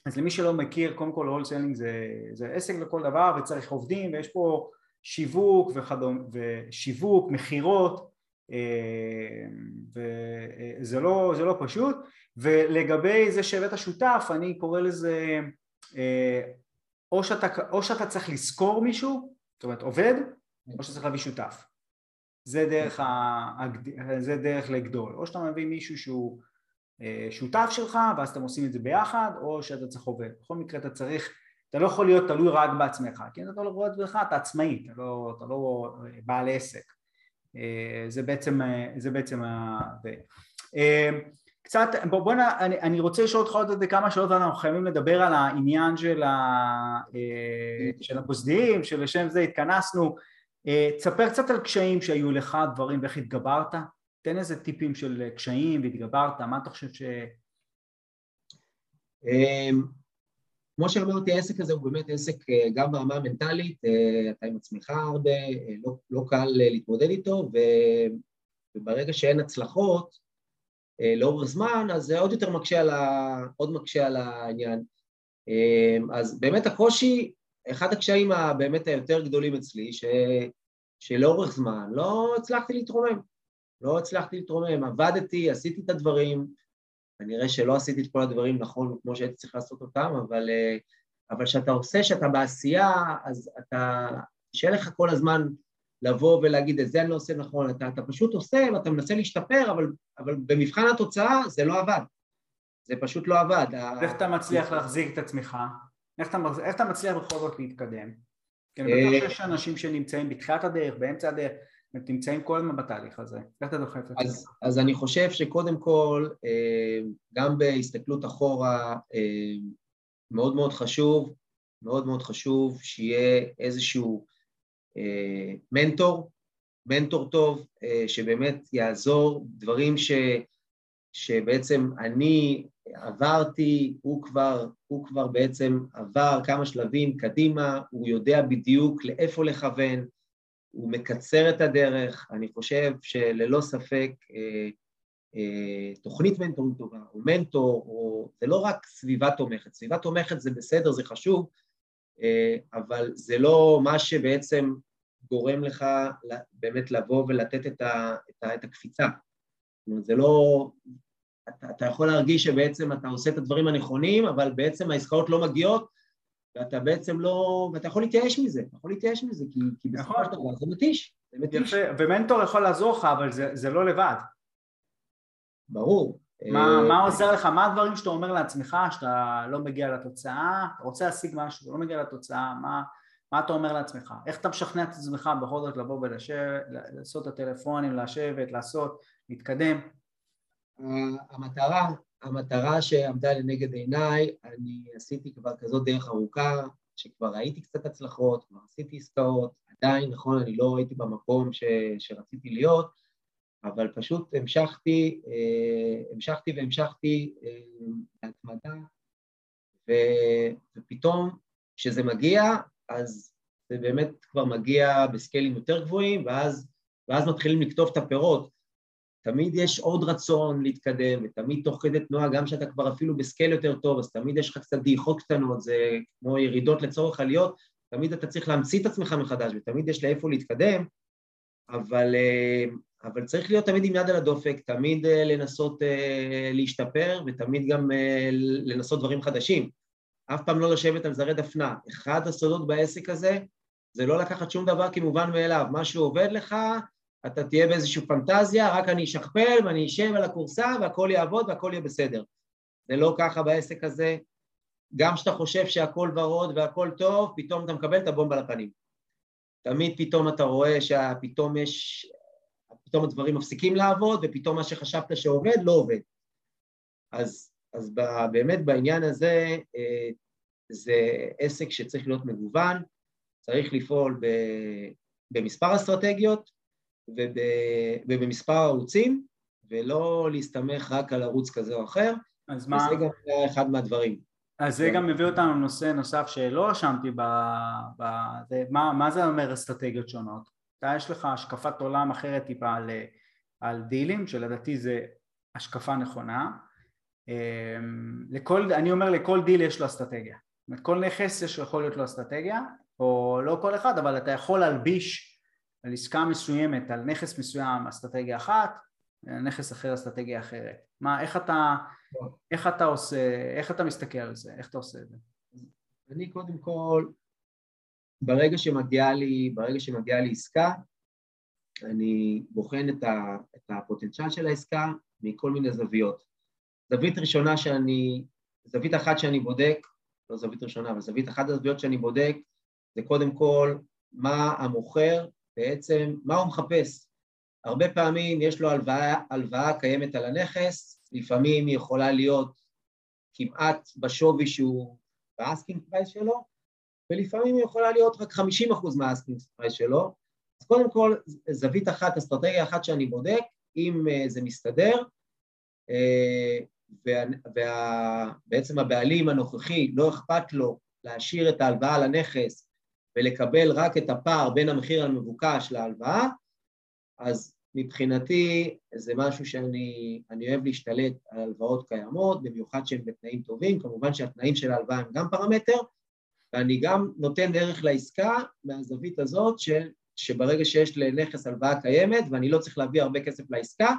אז למי שלא מכיר, קודם כל wholesaling זה, זה עסק לכל דבר וצריך עובדים ויש פה שיווק וכדומה, ושיווק, מכירות וזה לא, לא פשוט ולגבי זה שהבאת שותף אני קורא לזה או שאתה, או שאתה צריך לשכור מישהו, זאת אומרת עובד, או שאתה צריך להביא שותף זה דרך, ה... זה דרך לגדול, או שאתה מביא מישהו שהוא שותף שלך ואז אתם עושים את זה ביחד, או שאתה צריך עובד. בכל מקרה אתה צריך אתה לא יכול להיות תלוי רק בעצמך, כי אם אתה לא רואה את עצמך אתה עצמאי, אתה לא, אתה לא בעל עסק. זה בעצם, זה בעצם ה... קצת, בוא, בוא נ... אני, אני רוצה לשאול אותך עוד כמה שאלות, אנחנו חייבים לדבר על העניין של, ה, אה, של הפוסדים, שלשם זה התכנסנו. אה, תספר קצת על קשיים שהיו לך, דברים, ואיך התגברת. תן איזה טיפים של קשיים והתגברת, מה אתה חושב ש... אמ, כמו שאמרתי, העסק הזה הוא באמת עסק אה, גם ברמה המנטלית, אתה עם עצמך הרבה, לא, לא קל להתמודד איתו, וברגע שאין הצלחות, אה, לאורך זמן, אז זה עוד יותר מקשה על, ה... עוד מקשה על העניין. אה, אז באמת הקושי, אחד הקשיים הבאמת היותר גדולים אצלי, ש... שלאורך זמן לא הצלחתי להתרומם. לא הצלחתי להתרומם, עבדתי, עשיתי את הדברים, כנראה שלא עשיתי את כל הדברים נכון כמו שהייתי צריך לעשות אותם, אבל אה, אבל כשאתה עושה, כשאתה בעשייה, אז אתה, שיהיה לך כל הזמן לבוא ולהגיד, את זה אני לא עושה נכון, אתה, אתה פשוט עושה ואתה מנסה להשתפר, אבל, אבל במבחן התוצאה זה לא עבד. זה פשוט לא עבד. איך אתה מצליח להחזיק את עצמך? איך אתה, איך אתה מצליח בכל זאת להתקדם? כי אני בטוח אה, שיש אנשים שנמצאים בתחילת הדרך, באמצע הדרך, הם נמצאים כל הזמן בתהליך הזה. איך אתה דוחף את עצמך? אז אני חושב שקודם כל, אה, גם בהסתכלות אחורה, אה, מאוד מאוד חשוב, מאוד מאוד חשוב שיהיה איזשהו מנטור, מנטור טוב, שבאמת יעזור, דברים ש, שבעצם אני עברתי, הוא כבר, הוא כבר בעצם עבר כמה שלבים קדימה, הוא יודע בדיוק לאיפה לכוון, הוא מקצר את הדרך, אני חושב שללא ספק אה, אה, תוכנית מנטורים טובה, או מנטור, או זה לא רק סביבה תומכת, סביבה תומכת זה בסדר, זה חשוב, אה, אבל זה לא מה שבעצם גורם לך באמת לבוא ולתת את, ה, את, ה, את הקפיצה. זאת אומרת, זה לא... אתה, אתה יכול להרגיש שבעצם אתה עושה את הדברים הנכונים, אבל בעצם העסקאות לא מגיעות, ואתה בעצם לא... ואתה יכול להתייאש מזה, אתה יכול להתייאש מזה, כי, כי בסופו של דבר זה מתיש, זה מתיש. יפה, ומנטור יכול לעזור לך, אבל זה, זה לא לבד. ברור. מה, מה עוזר לך? מה הדברים שאתה אומר לעצמך, שאתה לא מגיע לתוצאה, אתה רוצה להשיג משהו, לא מגיע לתוצאה, מה... מה אתה אומר לעצמך? איך אתה משכנע את עצמך בכל זאת לבוא ולשבת, לעשות את הטלפונים, לשבת, לעשות, להתקדם? המטרה, המטרה שעמדה לנגד עיניי, אני עשיתי כבר כזאת דרך ארוכה, שכבר ראיתי קצת הצלחות, כבר עשיתי עסקאות, עדיין, נכון, אני לא הייתי במקום ש, שרציתי להיות, אבל פשוט המשכתי, אה, המשכתי והמשכתי להתמדה, אה, ופתאום כשזה מגיע, אז זה באמת כבר מגיע בסקיילים יותר גבוהים, ואז, ואז מתחילים לקטוף את הפירות. תמיד יש עוד רצון להתקדם, ותמיד תוך כדי תנועה, גם כשאתה כבר אפילו בסקייל יותר טוב, אז תמיד יש לך קצת דעיכות קטנות, זה כמו ירידות לצורך עליות, תמיד אתה צריך להמציא את עצמך מחדש, ותמיד יש לאיפה להתקדם, אבל, אה, אבל צריך להיות תמיד עם יד על הדופק, תמיד אה, לנסות אה, להשתפר, ותמיד גם לנסות דברים חדשים. אף פעם לא לשבת על זרי דפנה. אחד הסודות בעסק הזה זה לא לקחת שום דבר כמובן מאליו. משהו עובד לך, אתה תהיה באיזושהי פנטזיה, רק אני אשכפל ואני אשב על הכורסה והכל יעבוד והכל יהיה בסדר. זה לא ככה בעסק הזה. גם כשאתה חושב שהכל ורוד והכל טוב, פתאום אתה מקבל את הבומבה לפנים. תמיד פתאום אתה רואה שפתאום יש, פתאום הדברים מפסיקים לעבוד, ופתאום מה שחשבת שעובד לא עובד. אז אז באמת בעניין הזה אה, זה עסק שצריך להיות מגוון, צריך לפעול במספר אסטרטגיות ובמספר ערוצים, ולא להסתמך רק על ערוץ כזה או אחר, אז מה... וזה גם אחד מהדברים. אז זה גם מביא אותנו לנושא נוסף שלא רשמתי ב... ב... זה, מה, מה זה אומר אסטרטגיות שונות? אתה יש לך השקפת עולם אחרת טיפה על, על דילים, שלדעתי זה השקפה נכונה, אמ, לכל, אני אומר לכל דיל יש לו אסטרטגיה, זאת אומרת כל נכס יש יכול להיות לו אסטרטגיה, או לא כל אחד, אבל אתה יכול להלביש על עסקה מסוימת, על נכס מסוים אסטרטגיה אחת, נכס אחר אסטרטגיה אחרת. מה, איך אתה, איך אתה עושה, איך אתה מסתכל על זה, איך אתה עושה את זה? אני קודם כל, ברגע שמגיעה לי, ברגע שמגיעה לי עסקה, אני בוחן את, ה, את הפוטנציאל של העסקה מכל מיני זוויות. זווית ראשונה שאני, זווית אחת שאני בודק, לא זווית ראשונה, אבל זווית, אחת הזוויות שאני בודק זה קודם כל מה המוכר בעצם, מה הוא מחפש. הרבה פעמים יש לו הלוואה, הלוואה קיימת על הנכס, לפעמים היא יכולה להיות כמעט בשווי שהוא ב asking price שלו, ולפעמים היא יכולה להיות רק 50% מה asking price שלו. אז קודם כל, זווית אחת, אסטרטגיה אחת שאני בודק, אם uh, זה מסתדר, ובעצם הבעלים הנוכחי לא אכפת לו להשאיר את ההלוואה על הנכס ולקבל רק את הפער בין המחיר המבוקש להלוואה, אז מבחינתי זה משהו שאני אוהב להשתלט על הלוואות קיימות, במיוחד שהן בתנאים טובים, כמובן שהתנאים של ההלוואה הם גם פרמטר, ואני גם נותן דרך לעסקה מהזווית הזאת של, שברגע שיש לנכס הלוואה קיימת ואני לא צריך להביא הרבה כסף לעסקה,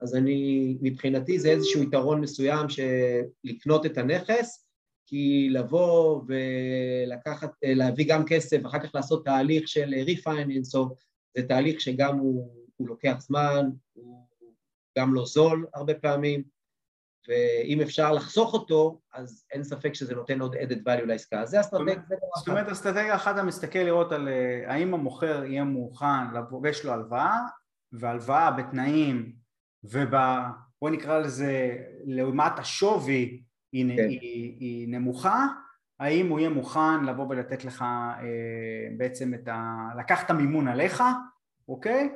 אז אני, מבחינתי זה איזשהו יתרון מסוים של לקנות את הנכס, כי לבוא ולקחת, להביא גם כסף, אחר כך לעשות תהליך של ריפייננס, זה תהליך שגם הוא, הוא לוקח זמן, הוא גם לא זול הרבה פעמים, ואם אפשר לחסוך אותו, אז אין ספק שזה נותן עוד added value לעסקה. אז זה אסטרטגיה. זאת אומרת, אסטרטגיה אחת, אתה מסתכל לראות על אה, האם המוכר יהיה מוכן, ויש לו הלוואה, והלוואה בתנאים ובוא נקרא לזה לעומת השווי היא, כן. היא, היא נמוכה, האם הוא יהיה מוכן לבוא ולתת לך אה, בעצם את ה... לקח את המימון עליך, אוקיי?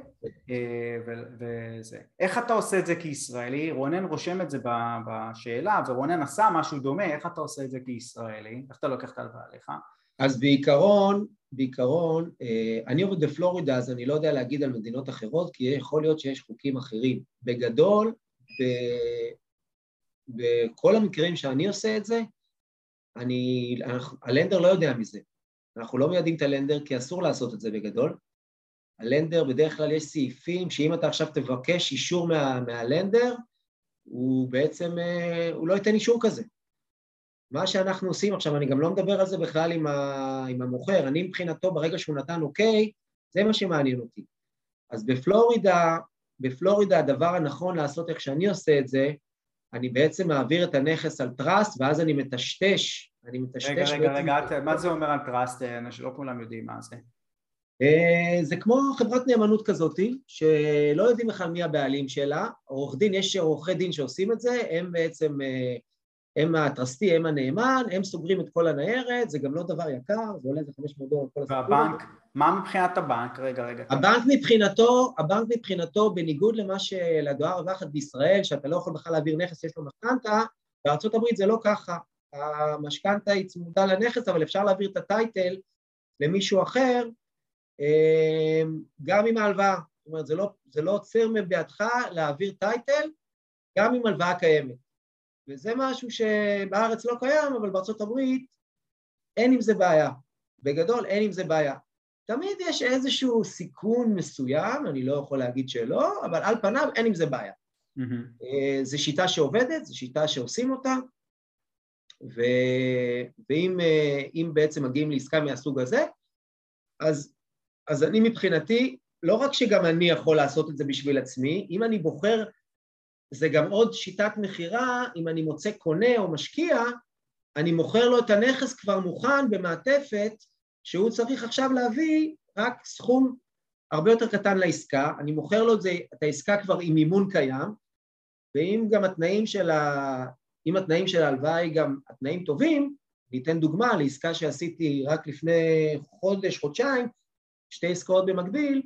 אה, וזה. איך אתה עושה את זה כישראלי? רונן רושם את זה בשאלה, ורונן עשה משהו דומה, איך אתה עושה את זה כישראלי? איך אתה לוקח את ההלוואה עליך? אז בעיקרון, בעיקרון, אה, אני עובד בפלורידה, אז אני לא יודע להגיד על מדינות אחרות, כי יכול להיות שיש חוקים אחרים. בגדול, ב... בכל המקרים שאני עושה את זה, אני, הלנדר לא יודע מזה. אנחנו לא מיידעים את הלנדר כי אסור לעשות את זה בגדול. הלנדר, בדרך כלל יש סעיפים שאם אתה עכשיו תבקש אישור מה, מהלנדר, הוא בעצם, אה, הוא לא ייתן אישור כזה. מה שאנחנו עושים, עכשיו אני גם לא מדבר על זה בכלל עם, ה, עם המוכר, אני מבחינתו ברגע שהוא נתן אוקיי, זה מה שמעניין אותי. אז בפלורידה, בפלורידה הדבר הנכון לעשות איך שאני עושה את זה, אני בעצם מעביר את הנכס על trust ואז אני מטשטש, אני מטשטש... רגע, רגע, רגע, מה זה אומר על trust? שלא כולם יודעים מה זה. אה, זה כמו חברת נאמנות כזאת, שלא יודעים בכלל מי הבעלים שלה, עורך דין, יש עורכי דין שעושים את זה, הם בעצם אה, הם ה trustee, הם הנאמן, הם סוגרים את כל הניירת, זה גם לא דבר יקר, זה עולה איזה 500 דולר כל הסיפור. והבנק, מה מבחינת הבנק? רגע, רגע. הבנק מבחינתו, הבנק מבחינתו, בניגוד למה שלדואר הרווחת בישראל, שאתה לא יכול בכלל להעביר נכס, יש לו משכנתה, הברית זה לא ככה. המשכנתה היא צמודה לנכס, אבל אפשר להעביר את הטייטל למישהו אחר, אמ, גם עם ההלוואה. זאת אומרת, זה לא, זה לא עוצר מבידך להעביר טייטל, גם עם הלוואה קיימת. וזה משהו שבארץ לא קיים, אבל בארצות הברית אין עם זה בעיה. בגדול אין עם זה בעיה. תמיד יש איזשהו סיכון מסוים, אני לא יכול להגיד שלא, אבל על פניו אין עם זה בעיה. Mm-hmm. זו שיטה שעובדת, זו שיטה שעושים אותה, ו... ואם אה, בעצם מגיעים לעסקה מהסוג הזה, אז, אז אני מבחינתי, לא רק שגם אני יכול לעשות את זה בשביל עצמי, אם אני בוחר זה גם עוד שיטת מכירה, אם אני מוצא קונה או משקיע, אני מוכר לו את הנכס כבר מוכן במעטפת, שהוא צריך עכשיו להביא רק סכום הרבה יותר קטן לעסקה, אני מוכר לו את, זה, את העסקה כבר עם מימון קיים, ואם גם התנאים של ה... אם התנאים של ההלוואה גם התנאים טובים, אני אתן דוגמה לעסקה שעשיתי רק לפני חודש, חודשיים, שתי עסקאות במקביל,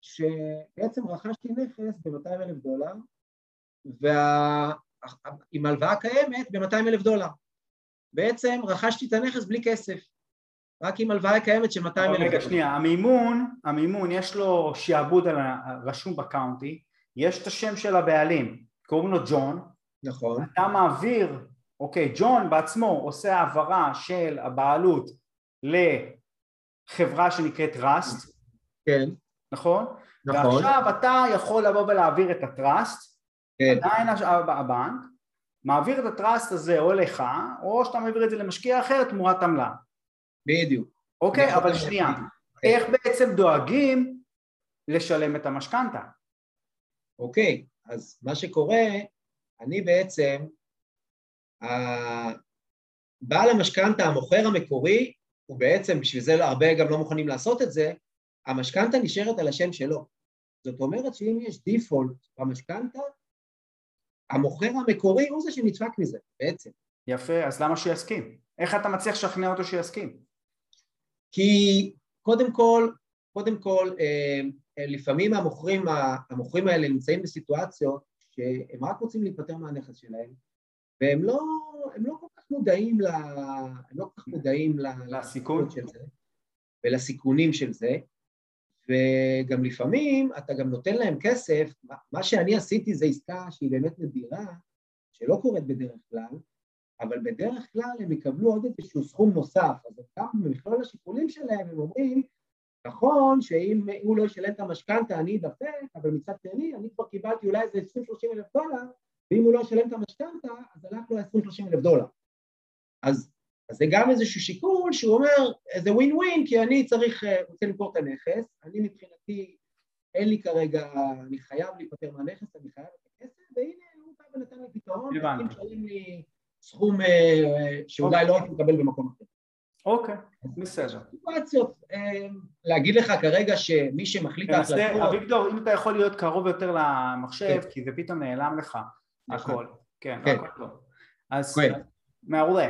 שבעצם רכשתי נכס ב-200 אלף דולר, ועם הלוואה קיימת ב-200 אלף דולר. בעצם רכשתי את הנכס בלי כסף, רק עם הלוואה קיימת של 200 אלף. רגע, שנייה, המימון, המימון, יש לו שיעבוד על הרשום בקאונטי, יש את השם של הבעלים, קוראים לו ג'ון. נכון. אתה מעביר, אוקיי, ג'ון בעצמו עושה העברה של הבעלות לחברה שנקראת ראסט. כן. נכון? נכון. ועכשיו אתה יכול לבוא ולהעביר את הטראסט כן. עדיין הבנק מעביר את הטראסט הזה או לך, או שאתה מעביר את זה למשקיע אחר תמורת עמלה. בדיוק. אוקיי, אבל שנייה. איך בעצם דואגים לשלם את המשכנתה? אוקיי, אז מה שקורה, אני בעצם, בעל המשכנתה, המוכר המקורי, הוא בעצם, בשביל זה הרבה גם לא מוכנים לעשות את זה, המשכנתה נשארת על השם שלו. זאת אומרת שאם יש דיפולט במשכנתה, המוכר המקורי הוא זה שנדפק מזה, בעצם. יפה, אז למה שהוא יסכים? איך אתה מצליח לשכנע אותו שיסכים? כי קודם כל, קודם כל, אה, לפעמים המוכרים, המוכרים האלה נמצאים בסיטואציות שהם רק רוצים להיפטר מהנכס שלהם, והם לא, הם לא כל כך מודעים, ל, הם לא כל כך מודעים לסיכון. של זה ולסיכונים של זה, וגם לפעמים אתה גם נותן להם כסף, מה שאני עשיתי זה עסקה שהיא באמת נדירה, שלא קורית בדרך כלל, אבל בדרך כלל הם יקבלו עוד איזשהו סכום נוסף, אז גם במכלול השיקולים שלהם הם אומרים, נכון שאם הוא לא ישלם את המשכנתה אני אדפק, אבל מצד שני אני כבר קיבלתי אולי איזה 20-30 אלף דולר, ואם הוא לא ישלם את המשכנתה אז הלך לו 20-30 אלף דולר. אז, אז זה גם איזשהו שיקול שהוא אומר, זה ווין ווין, כי אני צריך, אה, רוצה למכור את הנכס, אני מבחינתי, אין לי כרגע, אני חייב להיפטר מהנכס, אני חייב את הכסף, והנה הוא בא ונתן לי פתרון, לי סכום אה, שאולי לא הייתי מקבל במקום אחר. אוקיי, בסדר. סיטואציות, אה, להגיד לך כרגע שמי שמחליט ההחלטות... אביגדור, אם אתה יכול להיות קרוב יותר למחשב, כן. כי זה פתאום נעלם לך, נכון. הכל. כן, כן. הכל טוב. אז מעולה.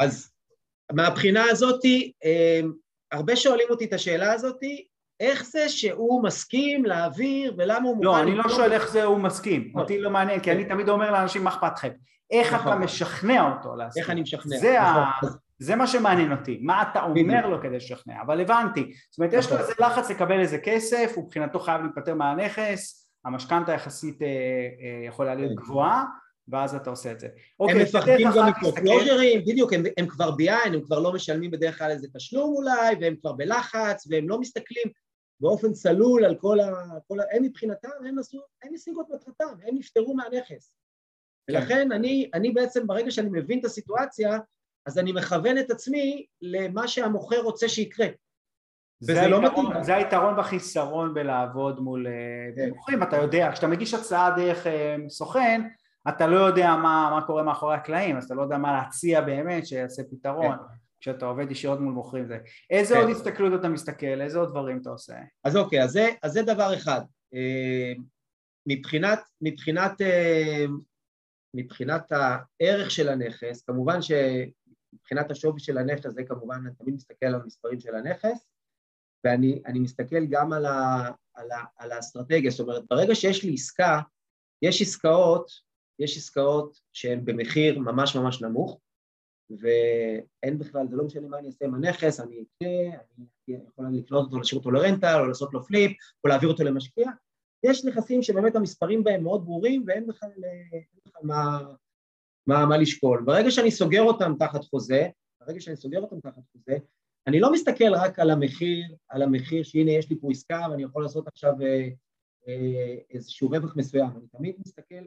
אז מהבחינה הזאתי, אה, הרבה שואלים אותי את השאלה הזאתי, איך זה שהוא מסכים להעביר ולמה הוא מוכן... לא, אני לא שואל איך זה הוא מסכים, אותי לא מעניין, כי אני תמיד אומר לאנשים מה אכפת לכם. איך אתה נכון. משכנע אותו להסכים. איך אני משכנע. זה, ה... נכון. זה מה שמעניין אותי, מה אתה אומר לו כדי לשכנע, אבל הבנתי, זאת אומרת יש לו נכון. איזה לחץ לקבל איזה כסף, הוא מבחינתו חייב להיפטר מהנכס, המשכנתה יחסית אה, אה, יכולה להיות כן. גבוהה, ואז אתה עושה את זה. אוקיי, הם מפחדים גם מפרופלוז'רים, בדיוק, הם, הם כבר ביין, הם כבר לא משלמים בדרך כלל איזה תשלום אולי, והם כבר בלחץ, והם לא מסתכלים באופן צלול על כל ה... כל ה הם מבחינתם, הם עשו, הם השיגו את מטרתם, הם נפטרו מהנכס. כן. ולכן אני, אני בעצם, ברגע שאני מבין את הסיטואציה, אז אני מכוון את עצמי למה שהמוכר רוצה שיקרה. וזה לא מתאים. זה היתרון והחיסרון בלעבוד מול אה, כן. מוכרים, אתה יודע, כשאתה מגיש הצעה דרך אה, סוכן, אתה לא יודע מה, מה קורה מאחורי הקלעים, אז אתה לא יודע מה להציע באמת שיעשה פתרון. כן. כשאתה עובד ישירות מול מוכרים זה. איזה כן. עוד הסתכלות אתה מסתכל? איזה עוד דברים אתה עושה? אז אוקיי, אז זה, אז זה דבר אחד. אה, מבחינת, מבחינת, מבחינת הערך של הנכס, כמובן ש... מבחינת השווי של הנכס, זה כמובן, אני תמיד מסתכל על המספרים של הנכס, ואני מסתכל גם על, ה, על, ה, על האסטרטגיה, זאת אומרת, ברגע שיש לי עסקה, יש עסקאות, יש עסקאות שהן במחיר ממש ממש נמוך, ואין בכלל, זה לא משנה מה אני אעשה עם הנכס, אני אקנה, אני יכול לקנות אותו, להשאיר אותו לרנטל, או לעשות לו פליפ, או להעביר אותו למשקיע. יש נכסים שבאמת המספרים בהם מאוד ברורים, ואין בכלל, מה, מה, מה לשקול. ברגע שאני סוגר אותם תחת חוזה, ברגע שאני סוגר אותם תחת חוזה, אני לא מסתכל רק על המחיר, על המחיר שהנה יש לי פה עסקה ואני יכול לעשות עכשיו אה, אה, איזשהו רווח מסוים, אני תמיד מסתכל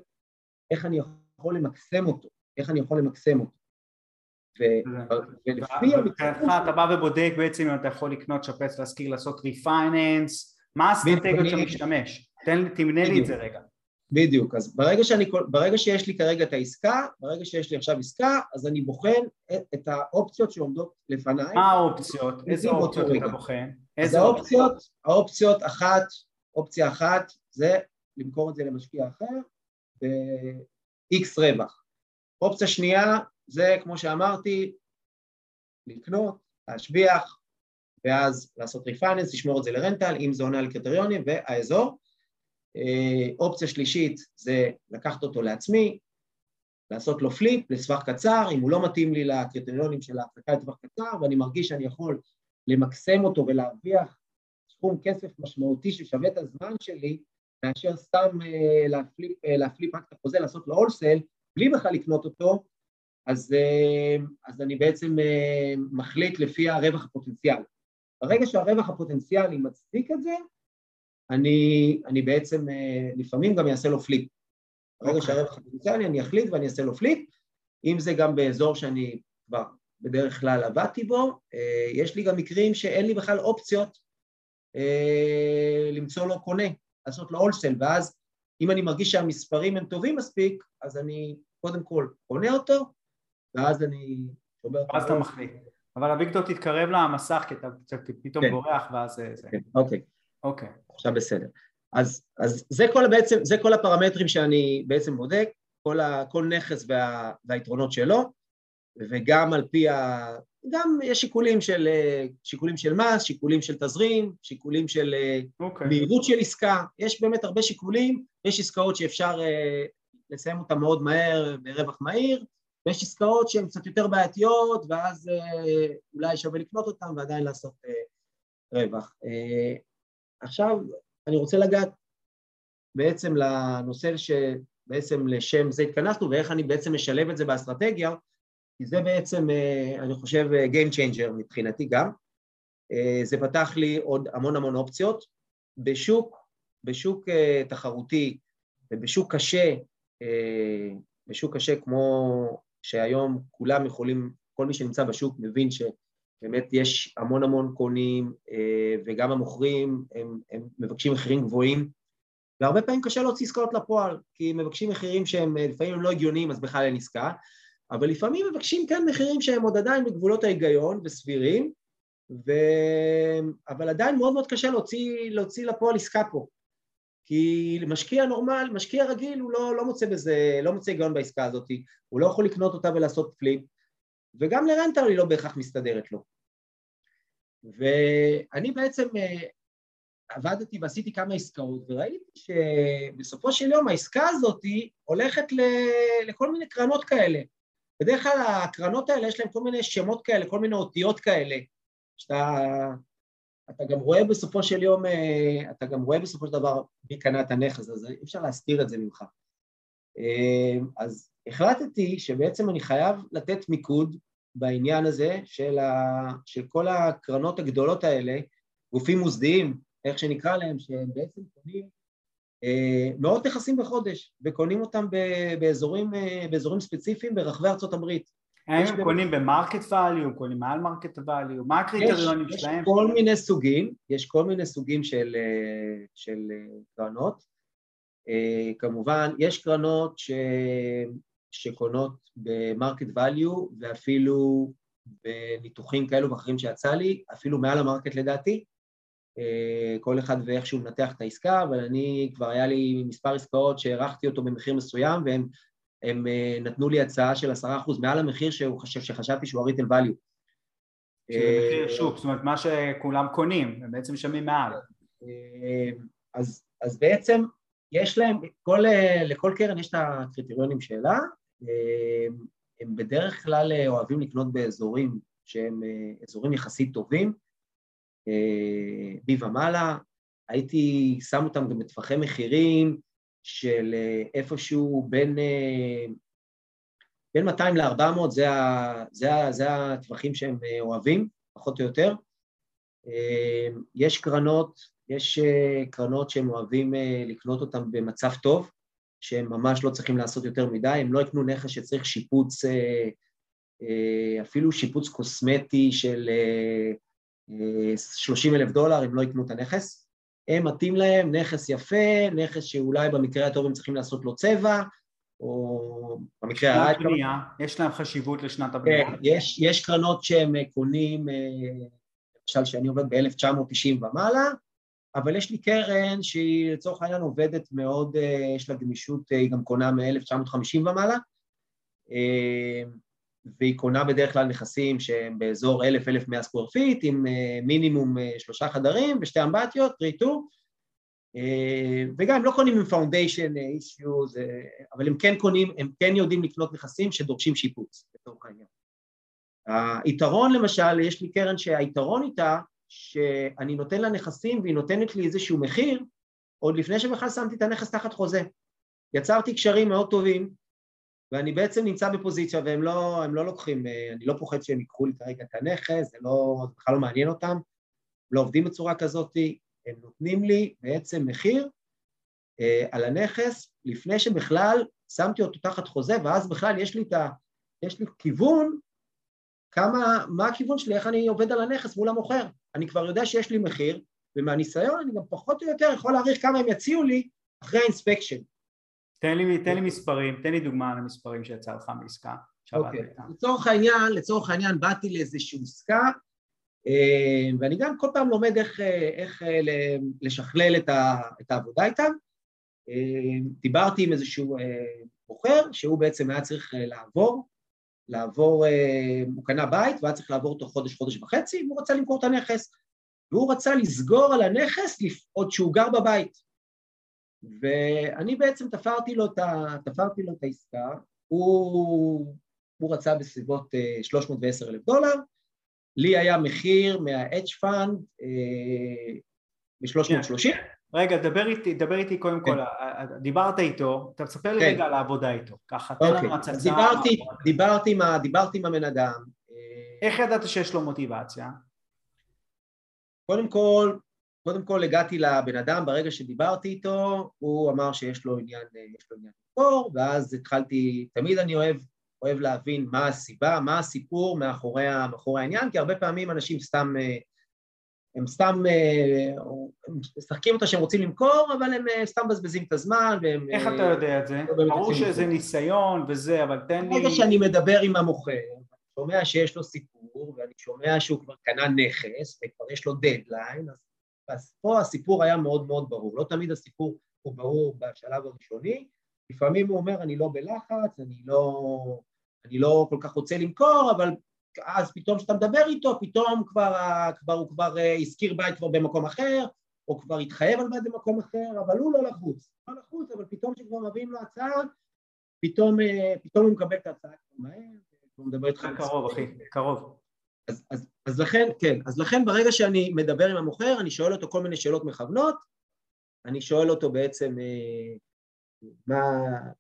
איך אני יכול למקסם אותו, איך אני יכול למקסם אותו. ולפי המקסם... אתה בא ובודק בעצם אם אתה יכול לקנות, שפץ, להשכיר, לעשות ריפייננס, מה האסטרטגיות שאתה משתמש? תמנה לי את זה רגע. בדיוק, אז ברגע, שאני, ברגע שיש לי כרגע את העסקה, ברגע שיש לי עכשיו עסקה, אז אני בוחן את, את האופציות שעומדות לפניי. מה האופציות? איזה אופציות אתה בוחן? איזה האופציות? האופציות אחת, אופציה אחת זה למכור את זה למשקיע אחר ב-X רווח. אופציה שנייה זה, כמו שאמרתי, לקנות, להשביח, ואז לעשות ריפייננס, לשמור את זה לרנטל, אם זה עונה על קריטריונים, והאזור. אה, אופציה שלישית זה לקחת אותו לעצמי, לעשות לו פליפ לטווח קצר, אם הוא לא מתאים לי לקריטריונים של ההחזקה לטווח קצר ואני מרגיש שאני יכול למקסם אותו ולהרוויח סכום כסף משמעותי ששווה את הזמן שלי מאשר סתם אה, להפליפ, אה, להפליפ רק את החוזה, לעשות לו הולסל, בלי בכלל לקנות אותו, אז, אז אני בעצם מחליט לפי הרווח הפוטנציאלי. ברגע שהרווח הפוטנציאלי מצדיק את זה, אני, אני בעצם אה, לפעמים גם אעשה לו פליפ. ברגע okay. אוקיי. שהרווח הפוטנציאלי אני אחליט ואני אעשה לו פליפ, אם זה גם באזור שאני כבר בדרך כלל עבדתי בו, אה, יש לי גם מקרים שאין לי בכלל אופציות אה, למצוא לו קונה, לעשות לו wholesale, ואז אם אני מרגיש שהמספרים הם טובים מספיק, אז אני קודם כל קונה אותו, ואז אני שובר. ואז אתה מחליט. אבל אביגדור תתקרב למסך כי אתה פתאום כן. בורח ואז זה... כן, אוקיי. אוקיי. עכשיו בסדר. אז, אז זה כל בעצם, זה כל הפרמטרים שאני בעצם בודק, כל, ה, כל נכס וה, והיתרונות שלו, וגם על פי ה... גם יש שיקולים של, שיקולים של מס, שיקולים של תזרים, שיקולים של okay. אוקיי. מהירות של עסקה, יש באמת הרבה שיקולים, יש עסקאות שאפשר לסיים אותן מאוד מהר ברווח מהיר, ויש עסקאות שהן קצת יותר בעייתיות, ואז אולי שווה לקנות אותן ועדיין לעשות רווח. עכשיו, אני רוצה לגעת בעצם לנושא שבעצם לשם זה התכנסנו, ואיך אני בעצם משלב את זה באסטרטגיה, כי זה בעצם, אה, אני חושב, אה, Game Changer מבחינתי גם. אה, זה פתח לי עוד המון המון אופציות. בשוק, בשוק תחרותי ובשוק קשה, בשוק קשה כמו שהיום כולם יכולים, כל מי שנמצא בשוק מבין שבאמת יש המון המון קונים וגם המוכרים הם, הם מבקשים מחירים גבוהים והרבה פעמים קשה להוציא עסקאות לפועל כי מבקשים מחירים שהם לפעמים לא הגיוניים אז בכלל אין עסקה אבל לפעמים מבקשים כן מחירים שהם עוד עדיין בגבולות ההיגיון וסבירים, ו... אבל עדיין מאוד מאוד קשה להוציא, להוציא לפועל עסקה פה. כי משקיע נורמל, משקיע רגיל, הוא לא, לא מוצא בזה, לא מוצא היגיון בעסקה הזאת, הוא לא יכול לקנות אותה ולעשות פליפ, וגם לרנטל היא לא בהכרח מסתדרת לו. ואני בעצם אה, עבדתי ועשיתי כמה עסקאות, וראיתי שבסופו של יום העסקה הזאת הולכת ל... לכל מיני קרנות כאלה. בדרך כלל הקרנות האלה יש להן כל מיני שמות כאלה, כל מיני אותיות כאלה, שאתה אתה גם רואה בסופו של יום, אה, אתה גם רואה בסופו של דבר מי קנה את הנכס, אז אי אפשר להסתיר את זה ממך. אה, אז החלטתי שבעצם אני חייב לתת מיקוד בעניין הזה של, ה, של כל הקרנות הגדולות האלה, גופים מוסדיים, איך שנקרא להם, שהם בעצם קונים אה, מאות נכסים בחודש, וקונים אותם באזורים, אה, באזורים ספציפיים ברחבי ארצות הברית. האם הם קונים ב market value, קונים מעל market value, מה הקריטריונים שלהם? יש כל מיני סוגים, יש כל מיני סוגים של, אה, של קרנות. כמובן, יש קרנות ש, שקונות ב market value, ואפילו בניתוחים כאלו ואחרים שיצא לי, אפילו מעל ה market לדעתי. אה, כל אחד ואיך שהוא מנתח את העסקה, אבל אני, כבר היה לי מספר עסקאות שהערכתי אותו במחיר מסוים, והם הם אה, נתנו לי הצעה של עשרה אחוז מעל המחיר שהוא חשב, שחשבתי שהוא ה-retail value. שזה מחיר שוק, זאת אומרת מה שכולם קונים, הם בעצם משלמים מעל. אה, אז, אז בעצם יש להם, כל, לכל קרן יש את הקריטריונים שלה, הם בדרך כלל אוהבים לקנות באזורים שהם אזורים יחסית טובים, בי ומעלה, הייתי שם אותם גם בטווחי מחירים של אה, איפשהו בין, אה, בין 200 ל-400, זה, זה, זה הטווחים שהם אה, אוהבים, פחות או יותר. יש קרנות, יש קרנות שהם אוהבים לקנות אותם במצב טוב, שהם ממש לא צריכים לעשות יותר מדי, הם לא יקנו נכס שצריך שיפוץ, אפילו שיפוץ קוסמטי של 30 אלף דולר, הם לא יקנו את הנכס. הם מתאים להם נכס יפה, נכס שאולי במקרה הטוב הם צריכים לעשות לו צבע, או במקרה הרע... הבנייה, יש להם חשיבות לשנת הבנייה. כן, יש, יש קרנות שהם קונים, אה, למשל שאני עובד ב-1990 ומעלה, אבל יש לי קרן שהיא לצורך העניין עובדת מאוד, אה, יש לה גמישות, אה, היא גם קונה מ-1950 ומעלה, והיא קונה בדרך כלל נכסים שהם באזור 1,000-1,100 square feet, עם אה, מינימום אה, שלושה חדרים ושתי אמבטיות, 3-2, אה, וגם לא קונים עם foundation issues, אבל הם כן קונים, הם כן יודעים לקנות נכסים שדורשים שיפוץ, לצורך העניין. היתרון למשל, יש לי קרן שהיתרון איתה, שאני נותן לה נכסים והיא נותנת לי איזשהו מחיר, עוד לפני שבכלל שמתי את הנכס תחת חוזה. יצרתי קשרים מאוד טובים, ואני בעצם נמצא בפוזיציה והם לא, לא לוקחים, אה, אני לא פוחד שהם ייקחו לי כרגע את הנכס, זה לא, בכלל לא מעניין אותם, לא עובדים בצורה כזאת, הם נותנים לי בעצם מחיר אה, על הנכס לפני שבכלל שמתי אותו תחת חוזה, ואז בכלל יש לי את ה... יש לי כיוון כמה, מה הכיוון שלי, איך אני עובד על הנכס מול המוכר. אני כבר יודע שיש לי מחיר, ומהניסיון אני גם פחות או יותר יכול להעריך כמה הם יציעו לי אחרי האינספקשן. תן לי, תן לי מספרים, תן לי דוגמה על המספרים שיצא לך מעסקה. אוקיי, okay. לצורך העניין, לצורך העניין באתי לאיזושהי עסקה, אה, ואני גם כל פעם לומד איך, אה, איך לשכלל את, ה, את העבודה איתם. דיברתי עם איזשהו בוחר, שהוא בעצם היה צריך לעבור, לעבור, הוא קנה בית והיה צריך לעבור תוך חודש, חודש וחצי, והוא רצה למכור את הנכס. והוא רצה לסגור על הנכס עוד שהוא גר בבית. ואני בעצם תפרתי לו את, ה, תפרתי לו את העסקה, הוא, הוא רצה בסביבות 310 אה, אלף דולר, לי היה מחיר מה-Edge Fund ב-330. רגע, דבר איתי, דבר איתי קודם כל, כן. דיברת איתו, אתה מספר לי כן. רגע על העבודה איתו, ככה, תן לנו אוקיי. הצצה. דיברתי, דיברתי, דיברתי עם הבן אדם. איך ידעת שיש לו מוטיבציה? קודם כל, קודם כל הגעתי לבן אדם, ברגע שדיברתי איתו, הוא אמר שיש לו עניין, יש לו עניין למכור, ואז התחלתי, תמיד אני אוהב, אוהב להבין מה הסיבה, מה הסיפור מאחורי, מאחורי העניין, כי הרבה פעמים אנשים סתם, הם סתם, הם משחקים אותה שהם רוצים למכור, אבל הם סתם מבזבזים את הזמן, והם... איך אתה יודע את זה? לא ברור שזה ניסיון וזה, אבל תן לי... ברגע שאני מדבר עם המוכר, שומע שיש לו סיפור, ואני שומע שהוא כבר קנה נכס, וכבר יש לו דדליין, אז, אז פה הסיפור היה מאוד מאוד ברור. לא תמיד הסיפור הוא ברור בשלב הראשוני, לפעמים הוא אומר, אני לא בלחץ, אני לא, אני לא כל כך רוצה למכור, אבל אז פתאום כשאתה מדבר איתו, פתאום כבר, כבר הוא כבר אה, הזכיר בית כבר במקום אחר, או כבר התחייב על בית במקום אחר, אבל הוא לא לחוץ. לא לחוץ, אבל פתאום כשכבר מביאים לו הצעה, פתאום, אה, פתאום הוא מקבל את ההצעה כבר מהר, הוא מדבר איתך... קרוב, אחי, קרוב. אז, אז, אז לכן, כן, אז לכן ברגע שאני מדבר עם המוכר, אני שואל אותו כל מיני שאלות מכוונות, אני שואל אותו בעצם אה, מה,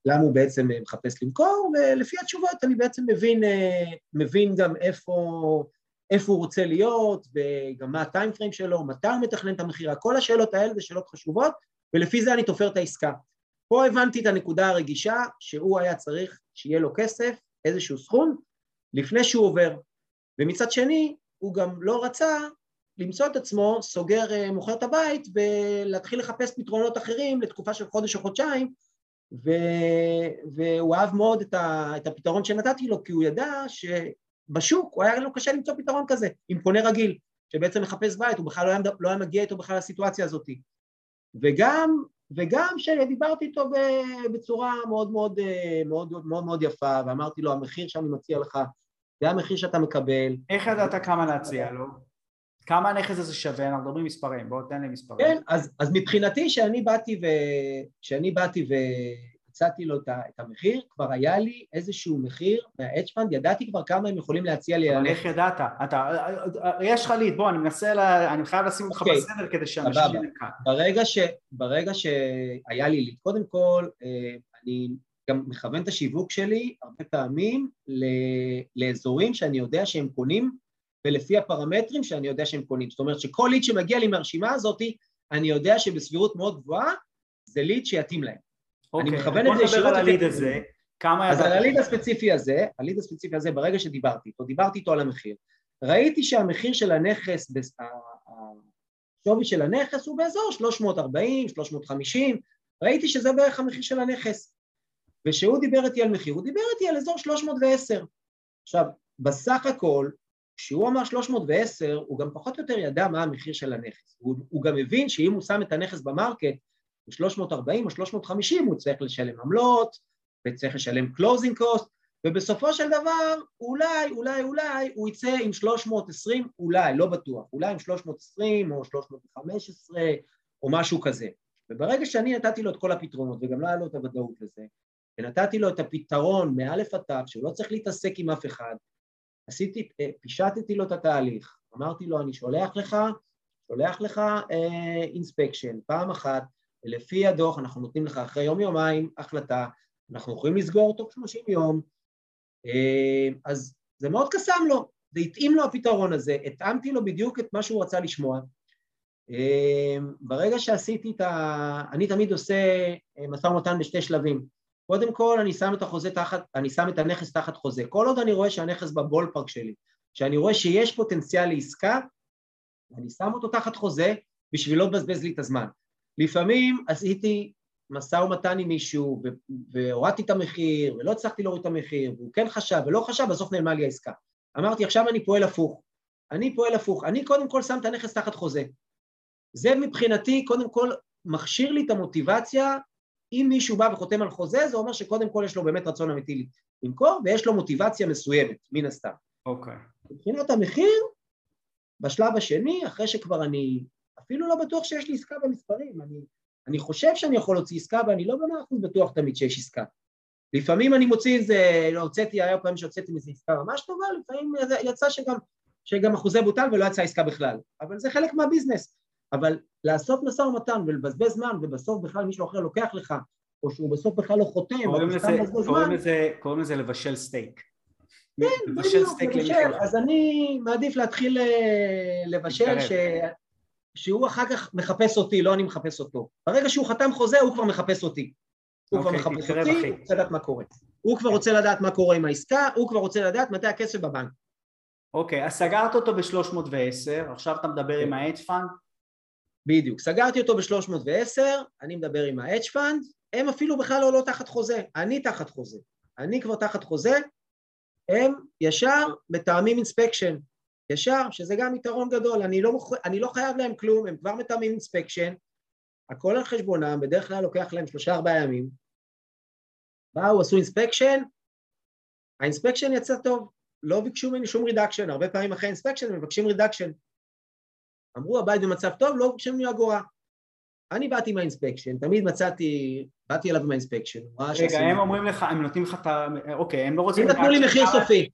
למה הוא בעצם אה, מחפש למכור, ולפי התשובות אני בעצם מבין, אה, מבין גם איפה, איפה הוא רוצה להיות, וגם מה הטיים פריים שלו, מתי הוא מתכנן את המכירה, כל השאלות האלה זה שאלות חשובות, ולפי זה אני תופר את העסקה. פה הבנתי את הנקודה הרגישה, שהוא היה צריך שיהיה לו כסף, איזשהו סכום, לפני שהוא עובר. ומצד שני, הוא גם לא רצה למצוא את עצמו סוגר, אה, מוכר את הבית ולהתחיל לחפש פתרונות אחרים לתקופה של חודש או חודשיים, ו... והוא אהב מאוד את, ה... את הפתרון שנתתי לו, כי הוא ידע שבשוק הוא היה לו קשה למצוא פתרון כזה, עם קונה רגיל, שבעצם מחפש בית, הוא בכלל לא היה, לא היה מגיע איתו בכלל לסיטואציה הזאת. וגם, וגם שדיברתי איתו בצורה מאוד מאוד, אה, מאוד, מאוד, מאוד יפה, ואמרתי לו, המחיר שאני מציע לך זה המחיר שאתה מקבל. איך ידעת כמה להציע לו? כמה הנכס הזה שווה? אנחנו מדברים מספרים, בואו תן לי מספרים. כן, אז, אז מבחינתי, כשאני באתי, ו... כשאני באתי והצעתי לו את המחיר, כבר היה לי איזשהו מחיר מה-Edge Fund, ידעתי כבר כמה הם יכולים להציע לי. אבל איך ידעת? אתה, יש לך ליד, בוא, אני מנסה, לה, אני חייב לשים אותך okay. אוקיי, בסדר כדי שאנשים. ברגע, ש, ברגע שהיה לי ליד, קודם כל, אה, אני גם מכוון את השיווק שלי הרבה פעמים לאזורים שאני יודע שהם קונים ולפי הפרמטרים שאני יודע שהם קונים. זאת אומרת שכל ליד שמגיע לי מהרשימה הזאת, אני יודע שבסבירות מאוד גבוהה זה ליד שיתאים להם. אוקיי, אני מכוון את זה ישירות... בוא נדבר על הליד הזה. כמה... אז על הליד הספציפי הזה, הליד הספציפי הזה, ברגע שדיברתי איתו, דיברתי איתו על המחיר. ראיתי שהמחיר של הנכס, השווי של הנכס הוא באזור 340, 350, ראיתי שזה בערך המחיר של הנכס. וכשהוא דיבר איתי על מחיר, הוא דיבר איתי על אזור 310. עכשיו, בסך הכל, כשהוא אמר 310, הוא גם פחות או יותר ידע מה המחיר של הנכס. הוא, הוא גם הבין שאם הוא שם את הנכס במרקט ב-340 או 350, הוא צריך לשלם עמלות, וצריך לשלם closing cost, ובסופו של דבר, אולי, אולי, אולי, הוא יצא עם 320, אולי, לא בטוח, אולי עם 320 או 315 או משהו כזה. וברגע שאני נתתי לו את כל הפתרונות, וגם לא היה לו את הוודאות לזה, ונתתי לו את הפתרון מאלף עד תו, שהוא לא צריך להתעסק עם אף אחד, עשיתי, אה, פישטתי לו את התהליך, אמרתי לו, אני שולח לך, שולח לך אינספקשן, uh, פעם אחת, ולפי הדוח אנחנו נותנים לך אחרי יום-יומיים החלטה, אנחנו יכולים לסגור תוך 30 יום, uh, אז זה מאוד קסם לו, זה התאים לו הפתרון הזה, התאמתי לו בדיוק את מה שהוא רצה לשמוע. Uh, ברגע שעשיתי את ה... אני תמיד עושה משא ומתן בשתי שלבים. קודם כל אני שם את החוזה תחת, אני שם את הנכס תחת חוזה. כל עוד אני רואה שהנכס בבולפארק שלי, שאני רואה שיש פוטנציאל לעסקה, אני שם אותו תחת חוזה בשביל לא לבזבז לי את הזמן. לפעמים עשיתי משא ומתן עם מישהו, והורדתי את המחיר, ולא הצלחתי להוריד את המחיר, והוא כן חשב ולא חשב, בסוף נעלמה לי העסקה. אמרתי, עכשיו אני פועל הפוך. אני פועל הפוך. אני קודם כל שם את הנכס תחת חוזה. זה מבחינתי, קודם כל, מכשיר לי את המוטיבציה. אם מישהו בא וחותם על חוזה, זה אומר שקודם כל יש לו באמת רצון אמיתי למכור, ויש לו מוטיבציה מסוימת, מן הסתם. אוקיי. Okay. מבחינת המחיר, בשלב השני, אחרי שכבר אני אפילו לא בטוח שיש לי עסקה במספרים, אני, אני חושב שאני יכול להוציא עסקה, ואני לא במאה אחוז בטוח תמיד שיש עסקה. לפעמים אני מוציא איזה, לא הוצאתי, היה פעמים שהוצאתי מזה עסקה ממש טובה, לפעמים יצא שגם, שגם אחוזי בוטל ולא יצא עסקה בכלל, אבל זה חלק מהביזנס. אבל לעשות משא ומתן ולבזבז זמן, ובסוף בכלל מישהו אחר לוקח לך, או שהוא בסוף בכלל לא חותם, קוראים לזה, קוראים לזה, קוראים לזה לבשל סטייק. כן, בדיוק, לבשל. אז אני מעדיף להתחיל אה, לבשל, ש... שהוא אחר כך מחפש אותי, לא אני מחפש אותו. ברגע שהוא חתם חוזה, הוא כבר מחפש אותי. הוא כבר אוקיי, מחפש אותי, הוא רוצה לדעת מה קורה. הוא כבר רוצה לדעת מה קורה עם העסקה, הוא כבר רוצה לדעת מתי הכסף בבנק. אוקיי, אז סגרת אותו ב-310, עכשיו אתה מדבר עם ה-H fund? בדיוק, סגרתי אותו ב-310, אני מדבר עם ה-hedge fund, הם אפילו בכלל לא, לא תחת חוזה, אני תחת חוזה. אני כבר תחת חוזה, הם ישר מתאמים inspection. ישר, שזה גם יתרון גדול, אני לא. אני לא חייב להם כלום, הם כבר מתאמים inspection, הכל על חשבונם, בדרך כלל לוקח להם שלושה ארבעה ימים, באו, עשו inspection, ה inspection יצא טוב, לא ביקשו ממני שום reduction, הרבה פעמים אחרי inspection הם מבקשים reduction. אמרו הבית במצב טוב, לא ביקשו ממני אגורה. אני באתי עם ה inspection, תמיד מצאתי, באתי אליו עם ה inspection. רגע, הם אומרים לך, הם נותנים לך את ה... אוקיי, הם לא רוצים... הם נתנו לי מחיר סופי.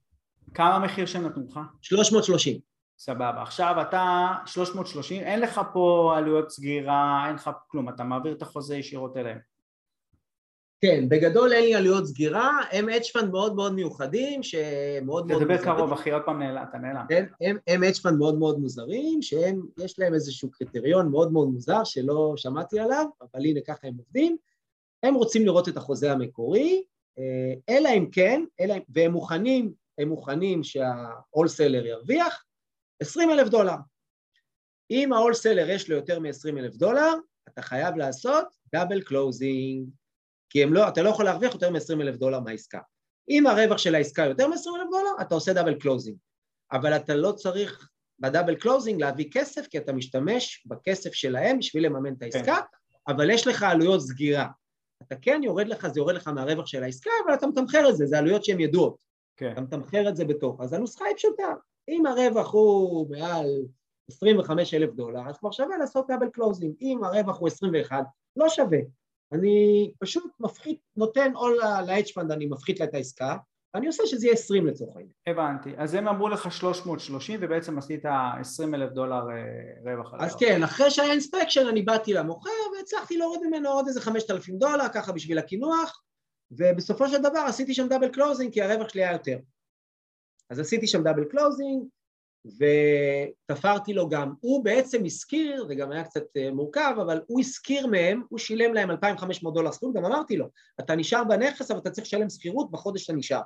כמה המחיר שהם נתנו לך? 330. סבבה. עכשיו אתה 330, אין לך פה עלויות סגירה, אין לך כלום, אתה מעביר את החוזה ישירות אליהם. כן, בגדול אין לי עלויות סגירה, הם hedge fund מאוד מאוד מיוחדים, שמאוד מאוד... תדבר קרוב אחי, עוד פעם נעלם, אתה נעלם. הם hedge fund מאוד מאוד מוזרים, שהם, יש להם איזשהו קריטריון מאוד מאוד מוזר שלא שמעתי עליו, אבל הנה ככה הם עובדים. הם רוצים לראות את החוזה המקורי, אה, אלא אם כן, אלא, והם מוכנים הם מוכנים שה-wholesaler ירוויח 20 אלף דולר. אם ה-wholesaler יש לו יותר מ-20 אלף דולר, אתה חייב לעשות double closing, כי לא, אתה לא יכול להרוויח יותר מ-20 אלף דולר מהעסקה. אם הרווח של העסקה יותר מ-20 אלף דולר, אתה עושה double closing. אבל אתה לא צריך ב double closing להביא כסף, כי אתה משתמש בכסף שלהם בשביל לממן את העסקה, כן. אבל יש לך עלויות סגירה. אתה כן יורד לך, זה יורד לך מהרווח של העסקה, אבל אתה מתמחר את זה, זה עלויות שהן ידועות. כן. אתה מתמחר את זה בתוך. אז הנוסחה היא פשוטה. אם הרווח הוא מעל 25 אלף דולר, אז כבר שווה לעשות double closing. אם הרווח הוא 21, לא שווה. אני פשוט מפחית, נותן או ל-hedge fund, אני מפחית לה את העסקה, ואני עושה שזה יהיה 20 לצורך העניין. הבנתי. אז הם אמרו לך 330 ובעצם עשית 20 אלף דולר אה, רווח. אז כן, אחרי שהיה inspection אני באתי למוכר והצלחתי להוריד ממנו עוד איזה 5,000 דולר, ככה בשביל הקינוח, ובסופו של דבר עשיתי שם double closing כי הרווח שלי היה יותר. אז עשיתי שם double closing ותפרתי לו גם, הוא בעצם השכיר, זה גם היה קצת אה, מורכב, אבל הוא השכיר מהם, הוא שילם להם 2,500 דולר שכירות, גם אמרתי לו, אתה נשאר בנכס אבל אתה צריך לשלם שכירות בחודש שאתה נשאר.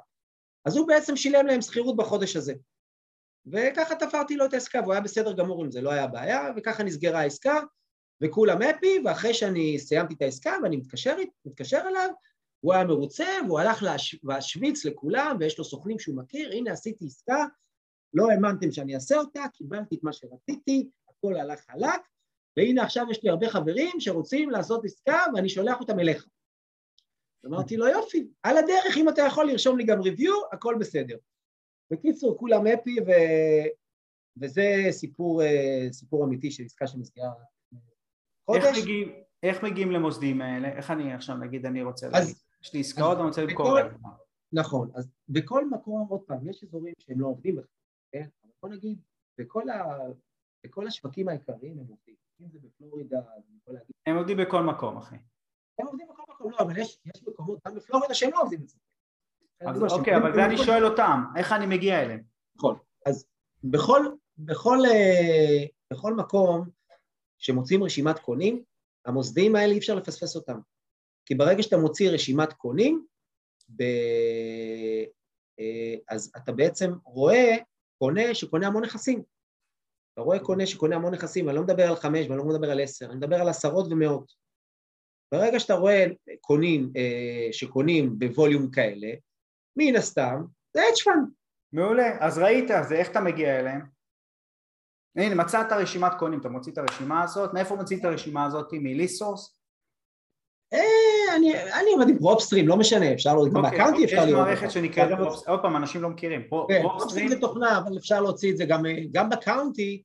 אז הוא בעצם שילם להם שכירות בחודש הזה. וככה תפרתי לו את העסקה, והוא היה בסדר גמור עם זה, לא היה בעיה, וככה נסגרה העסקה, וכולם הפי, ואחרי שאני סיימתי את העסקה ואני מתקשר, מתקשר אליו, הוא היה מרוצה, והוא הלך להשוויץ לכולם, ויש לו סוכנים שהוא מכיר, הנה עשיתי עסקה, לא האמנתם שאני אעשה אותה, קיבלתי את מה שרציתי, הכל הלך חלק, והנה עכשיו יש לי הרבה חברים שרוצים לעשות עסקה ואני שולח אותם אליך. אמרתי לו יופי, על הדרך אם אתה יכול לרשום לי גם ריוויו, הכל בסדר. בקיצור, כולם הפי ו... וזה סיפור, אה, סיפור אמיתי של עסקה שמסגרה חודש. איך מגיעים, איך מגיעים למוסדים האלה? איך אני עכשיו נגיד אני רוצה אז, להגיד? יש לי עסקאות, אני רוצה למכור. נכון, אז בכל מקום, עוד פעם, יש אזורים שהם לא עובדים בכלל, כן? אבל בוא נגיד, בכל, ה... בכל השווקים העיקריים הם עובדים. אם זה בפלורידה, אני יכול להגיד... הם עובדים בכל מקום, אחי. הם עובדים בכל מקום, לא, אבל יש, יש מקומות, גם בפלורידה שהם לא עובדים אצלם. אז אוקיי, אבל זה אני שואל אותם, איך אני מגיע אליהם? נכון, אז בכל, בכל, אה, בכל מקום שמוצאים רשימת קונים, המוסדיים האלה אי אפשר לפספס אותם. כי ברגע שאתה מוציא רשימת קונים, ב... אה, אז אתה בעצם רואה קונה שקונה המון נכסים. אתה רואה קונה שקונה המון נכסים, אני לא מדבר על חמש ואני לא מדבר על עשר, אני מדבר על עשרות ומאות. ברגע שאתה רואה קונים, שקונים ב volume כאלה, מן הסתם, זה hedge fund. מעולה, אז ראית, אז איך אתה מגיע אליהם? הנה, מצאת רשימת קונים, אתה מוציא את הרשימה הזאת, מאיפה מוציא את הרשימה הזאת? מ ListSource? אה, אני עובד עם PropStream, לא משנה, אפשר לראות, גם אוקיי, ב county אפשר לראות. יש מערכת שנקראת PropStream, עוד פעם, אנשים לא מכירים. כן, PropStream זה תוכנה, אבל אפשר להוציא את זה גם ב county,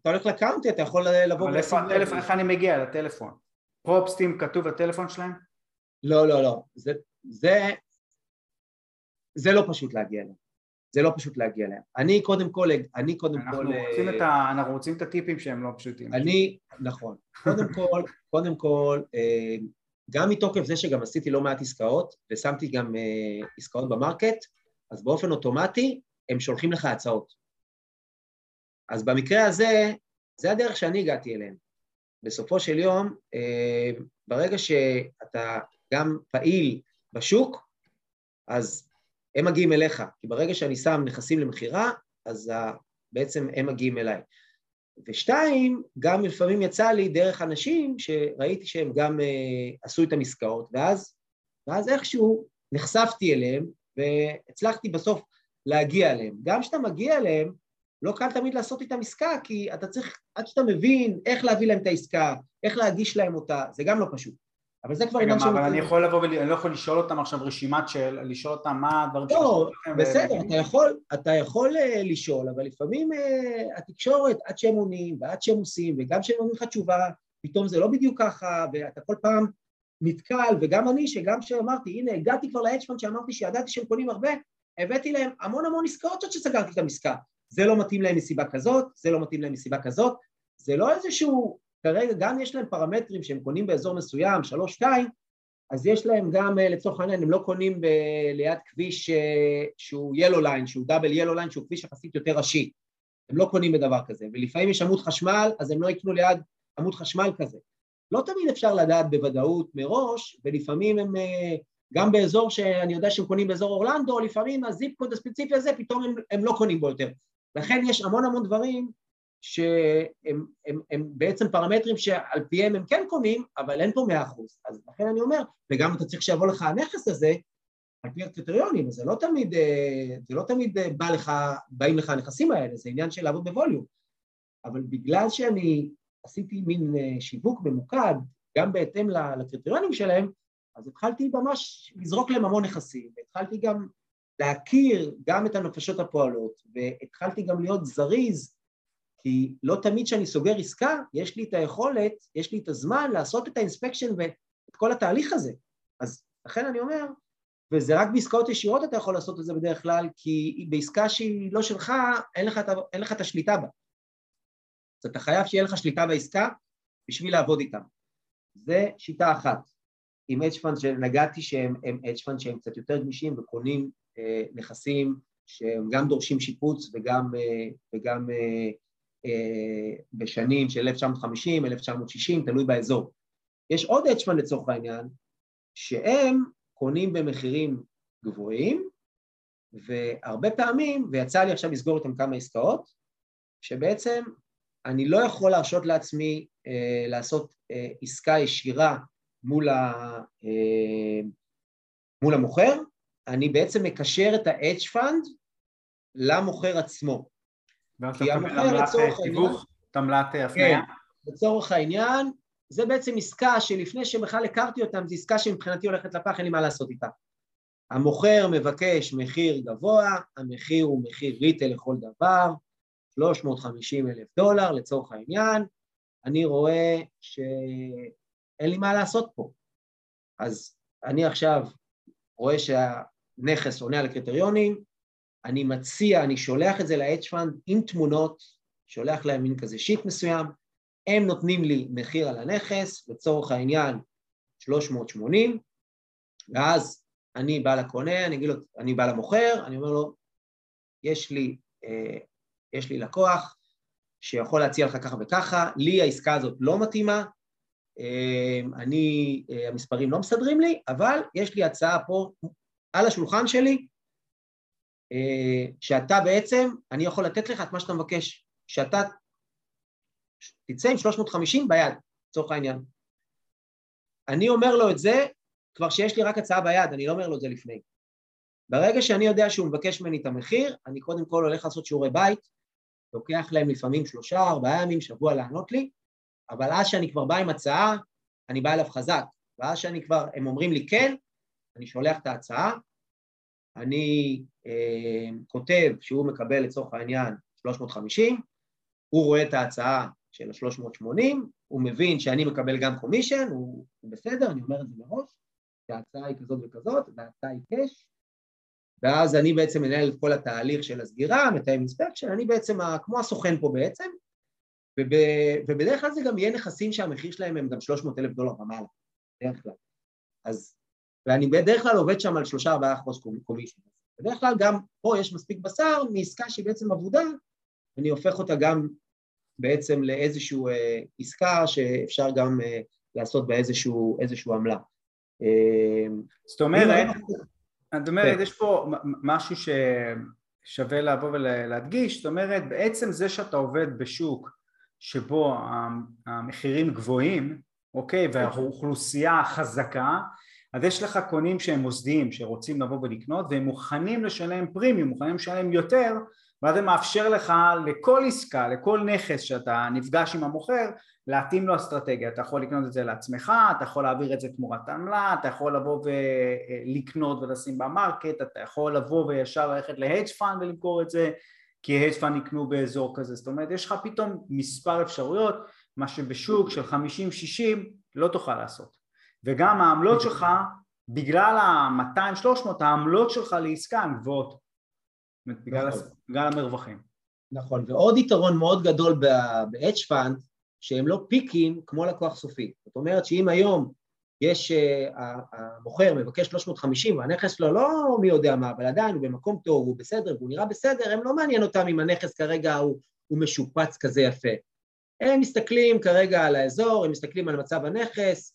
אתה הולך ל county, אתה יכול לבוא... אבל איפה הטלפון, איך אני מגיע לטלפון? PropStream כתוב בטלפון שלהם? לא, לא, לא, זה לא פשוט להגיע אליהם. זה לא פשוט להגיע אליהם. אני קודם כל, אני קודם אנחנו כל... רוצים את ה... אנחנו רוצים את הטיפים שהם לא פשוטים. אני, נכון. קודם כל, קודם כל, אה, גם מתוקף זה שגם עשיתי לא מעט עסקאות, ושמתי גם אה, עסקאות במרקט, אז באופן אוטומטי הם שולחים לך הצעות. אז במקרה הזה, זה הדרך שאני הגעתי אליהם. בסופו של יום, אה, ברגע שאתה גם פעיל בשוק, אז הם מגיעים אליך, כי ברגע שאני שם נכסים למכירה, אז בעצם הם מגיעים אליי. ושתיים, גם לפעמים יצא לי דרך אנשים שראיתי שהם גם uh, עשו את המסקאות, ואז, ואז איכשהו נחשפתי אליהם והצלחתי בסוף להגיע אליהם. גם כשאתה מגיע אליהם, לא קל תמיד לעשות איתם עסקה, כי אתה צריך, עד שאתה מבין איך להביא להם את העסקה, איך להגיש להם אותה, זה גם לא פשוט. אבל זה כבר עניין של... אבל אני יכול לבוא ואני לא יכול לשאול אותם עכשיו רשימת של... לשאול אותם מה הדברים לא, בסדר, אתה יכול, אתה יכול אה, לשאול, אבל לפעמים uh, התקשורת, עד שהם עונים ועד שהם עושים, וגם כשהם עונים לך תשובה, פתאום זה לא בדיוק ככה, ואתה כל פעם נתקל, וגם אני, שגם כשאמרתי, הנה, הגעתי כבר לאדג' שאמרתי שידעתי שהם קונים הרבה, הבאתי להם המון המון עסקאות עד שסגרתי את המסקה. זה לא מתאים להם מסיבה כזאת, זה לא מתאים להם מסיבה כזאת, זה לא איזשהו כרגע גם יש להם פרמטרים שהם קונים באזור מסוים, שלוש, שתיים, אז יש להם גם אה, לצורך העניין, הם לא קונים ב- ליד כביש אה, שהוא yellow line, שהוא double yellow line, שהוא כביש יחסית יותר ראשי, הם לא קונים בדבר כזה, ולפעמים יש עמוד חשמל, אז הם לא יקנו ליד עמוד חשמל כזה. לא תמיד אפשר לדעת בוודאות מראש, ולפעמים הם, אה, גם באזור שאני יודע שהם קונים באזור אורלנדו, לפעמים ה zip code הספציפי הזה, פתאום הם, הם לא קונים בו יותר. לכן יש המון המון דברים שהם הם, הם בעצם פרמטרים שעל פיהם הם כן קונים, אבל אין פה מאה אחוז. אז לכן אני אומר, וגם אתה צריך שיבוא לך הנכס הזה, על פי הקריטריונים, זה לא תמיד, אה, זה לא תמיד אה, בא לך, באים לך הנכסים האלה, זה עניין של לעבוד בווליום. אבל בגלל שאני עשיתי מין אה, שיווק ממוקד, גם בהתאם לקריטריונים שלהם, אז התחלתי ממש לזרוק להם המון נכסים, והתחלתי גם להכיר גם את הנפשות הפועלות, והתחלתי גם להיות זריז כי לא תמיד כשאני סוגר עסקה, יש לי את היכולת, יש לי את הזמן לעשות את האינספקשן ואת כל התהליך הזה. אז לכן אני אומר, וזה רק בעסקאות ישירות אתה יכול לעשות את זה בדרך כלל, כי בעסקה שהיא לא שלך, אין לך, אין לך את השליטה בה. אז אתה חייב שיהיה לך שליטה בעסקה בשביל לעבוד איתם. זה שיטה אחת. עם hedge fund שנגעתי שהם hedge fund שהם קצת יותר גמישים וקונים אה, נכסים שהם גם דורשים שיפוץ וגם, אה, וגם אה, בשנים של 1950, 1960, תלוי באזור. יש עוד אצ'מן לצורך העניין, שהם קונים במחירים גבוהים, והרבה פעמים, ויצא לי עכשיו לסגור איתם כמה עסקאות, שבעצם אני לא יכול להרשות לעצמי אה, לעשות אה, עסקה ישירה מול, ה, אה, מול המוכר, אני בעצם מקשר את ה-Edge Fund למוכר עצמו. כי המוכר לצורך העניין... תמלת הפניה? כן, לצורך העניין, זה בעצם עסקה שלפני שבכלל הכרתי אותם, זו עסקה שמבחינתי הולכת לפח, אין לי מה לעשות איתה. המוכר מבקש מחיר גבוה, המחיר הוא מחיר ריטל לכל דבר, 350 אלף דולר לצורך העניין, אני רואה שאין לי מה לעשות פה. אז אני עכשיו רואה שהנכס עונה על הקריטריונים, אני מציע, אני שולח את זה ל-H fund עם תמונות, שולח להם מין כזה שיט מסוים, הם נותנים לי מחיר על הנכס, לצורך העניין 380, ואז אני בא לקונה, אני אגיד לו, אני בא למוכר, אני אומר לו, יש לי, אה, יש לי לקוח שיכול להציע לך ככה וככה, לי העסקה הזאת לא מתאימה, אה, אני, אה, המספרים לא מסדרים לי, אבל יש לי הצעה פה על השולחן שלי, שאתה בעצם, אני יכול לתת לך את מה שאתה מבקש, שאתה תצא עם 350 ביד, לצורך העניין. אני אומר לו את זה כבר שיש לי רק הצעה ביד, אני לא אומר לו את זה לפני. ברגע שאני יודע שהוא מבקש ממני את המחיר, אני קודם כל הולך לעשות שיעורי בית, לוקח להם לפעמים שלושה, ארבעה ימים, שבוע לענות לי, אבל אז שאני כבר בא עם הצעה, אני בא אליו חזק. ואז שאני כבר, הם אומרים לי כן, אני שולח את ההצעה, אני כותב שהוא מקבל לצורך העניין 350, הוא רואה את ההצעה של ה-380, הוא מבין שאני מקבל גם קומישן, הוא, בסדר, אני אומר את זה מראש, שההצעה היא כזאת וכזאת, וההצעה היא קאש, ואז אני בעצם מנהל את כל התהליך של הסגירה, מתאם אינספקשן, אני בעצם כמו הסוכן פה בעצם, וב, ובדרך כלל זה גם יהיה נכסים שהמחיר שלהם הם גם 300 אלף דולר ומעלה, בדרך כלל. אז, ואני בדרך כלל עובד שם על 3-4 אחוז קומישן. בדרך כלל גם פה יש מספיק בשר מעסקה שהיא בעצם עבודה, אני הופך אותה גם בעצם לאיזושהי אה, עסקה שאפשר גם אה, לעשות בה איזושהי עמלה. אה, זאת אומרת, זאת אומרת, כן. יש פה משהו ששווה לבוא ולהדגיש, זאת אומרת, בעצם זה שאתה עובד בשוק שבו המחירים גבוהים, אוקיי, והאוכלוסייה חזקה, אז יש לך קונים שהם מוסדיים שרוצים לבוא ולקנות והם מוכנים לשלם פרימיום, מוכנים לשלם יותר ואז זה מאפשר לך לכל עסקה, לכל נכס שאתה נפגש עם המוכר, להתאים לו אסטרטגיה. אתה יכול לקנות את זה לעצמך, אתה יכול להעביר את זה תמורת עמלה, אתה יכול לבוא ולקנות ולשים ב market, אתה יכול לבוא וישר ללכת ל hedge fund ולמכור את זה, כי hedge fund יקנו באזור כזה. זאת אומרת, יש לך פתאום מספר אפשרויות, מה שבשוק של 50-60 לא תוכל לעשות. וגם העמלות שלך, בגלל ה-200-300, העמלות שלך לעסקה הן גבוהות. בגלל, נכון. בגלל המרווחים. נכון, ועוד יתרון מאוד גדול ב-hedge fund, שהם לא picky כמו לקוח סופי. זאת אומרת שאם היום יש, אה, המוכר מבקש 350 והנכס שלו לא מי יודע מה, אבל עדיין הוא במקום טוב, הוא בסדר, והוא נראה בסדר, הם לא מעניין אותם אם הנכס כרגע הוא, הוא משופץ כזה יפה. הם מסתכלים כרגע על האזור, הם מסתכלים על מצב הנכס,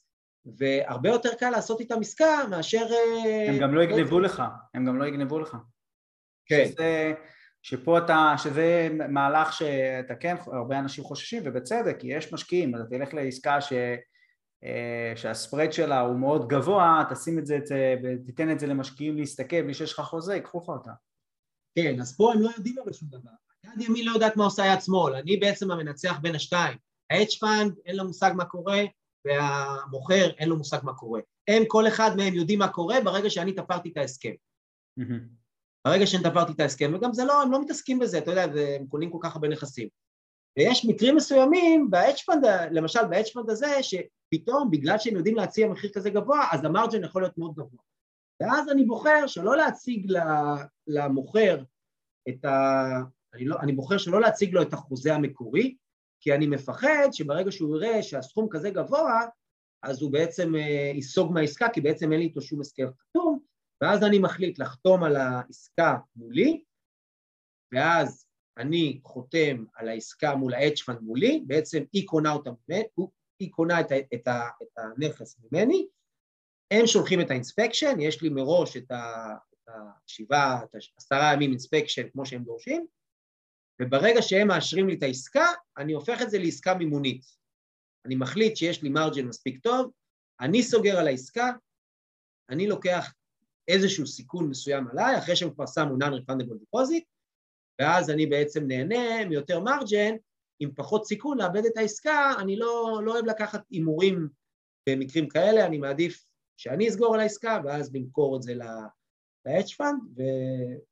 והרבה יותר קל לעשות איתם עסקה מאשר... אה, הם גם לא יגנבו לך, הם גם לא יגנבו לך. כן. שזה, שפה אתה, שזה מהלך שאתה כן, הרבה אנשים חוששים ובצדק, כי יש משקיעים, אתה תלך לעסקה ש, אה, שהספרד שלה הוא מאוד גבוה, תשים את זה ותיתן את זה למשקיעים להסתכל בלי שיש לך חוזה, ייקחו לך אותה. כן, אז פה הם לא יודעים אבל שום דבר. יד ימין לא יודעת מה עושה יד שמאל, אני בעצם המנצח בין השתיים. ה-hedge fund אין לו מושג מה קורה, והמוכר אין לו מושג מה קורה. הם, כל אחד מהם יודעים מה קורה ברגע שאני תפרתי את ההסכם. Mm-hmm. ברגע שתפרתי את ההסכם, וגם זה לא, הם לא מתעסקים בזה, אתה יודע, הם קונים כל כך הרבה נכסים. ויש מקרים מסוימים ב-H-Fund, למשל ב-H-Fund הזה, שפתאום בגלל שהם יודעים להציע מחיר כזה גבוה, אז ה margin יכול להיות מאוד גבוה. ואז אני בוחר שלא להציג למוכר את ה... אני, לא, אני בוחר שלא להציג לו את החוזה המקורי, כי אני מפחד שברגע שהוא יראה שהסכום כזה גבוה, אז הוא בעצם אה, ייסוג מהעסקה, כי בעצם אין לי איתו שום הסכם חתום, ואז אני מחליט לחתום על העסקה מולי, ואז אני חותם על העסקה מול ה-H fund מולי, בעצם היא קונה אותה היא קונה את, את, את הנכס ממני, הם שולחים את ה inspection, יש לי מראש את השבעה, את העשרה ימים inspection כמו שהם דורשים, וברגע שהם מאשרים לי את העסקה, אני הופך את זה לעסקה מימונית. אני מחליט שיש לי margin מספיק טוב, אני סוגר על העסקה, אני לוקח איזשהו סיכון מסוים עליי, אחרי שהם כבר שמו non-refundable deposit, ואז אני בעצם נהנה מיותר margin, עם פחות סיכון לאבד את העסקה, אני לא, לא אוהב לקחת הימורים במקרים כאלה, אני מעדיף שאני אסגור על העסקה, ואז למכור את זה ל-hedge fund,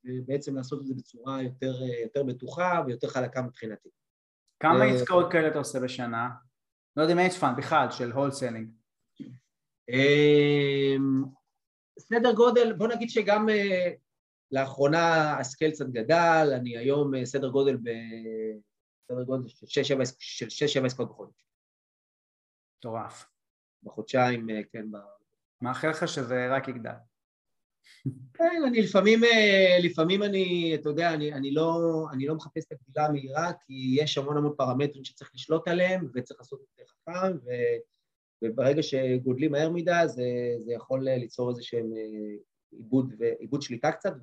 ובעצם לעשות את זה בצורה יותר, יותר בטוחה ויותר חלקה מבחינתי. כמה עסקאות כאלה אתה עושה בשנה? לא יודע אם hedge fund בכלל, של wholesaling. אמ, סדר גודל, בוא נגיד שגם אה, לאחרונה ה scale קצת גדל, אני היום אה, סדר גודל ב... סדר גודל של 6-7 עסקאות בחודש. מטורף. בחודשיים, כן. מאחל לך שזה רק יגדל. כן, אני לפעמים, לפעמים אני, אתה יודע, אני, אני, לא, אני לא מחפש את הגדילה המהירה, כי יש המון המון פרמטרים שצריך לשלוט עליהם, וצריך לעשות את זה חכם, ו... וברגע שגודלים מהר מדי זה, זה יכול ליצור איזה שהם אה, עיבוד, עיבוד שליטה קצת,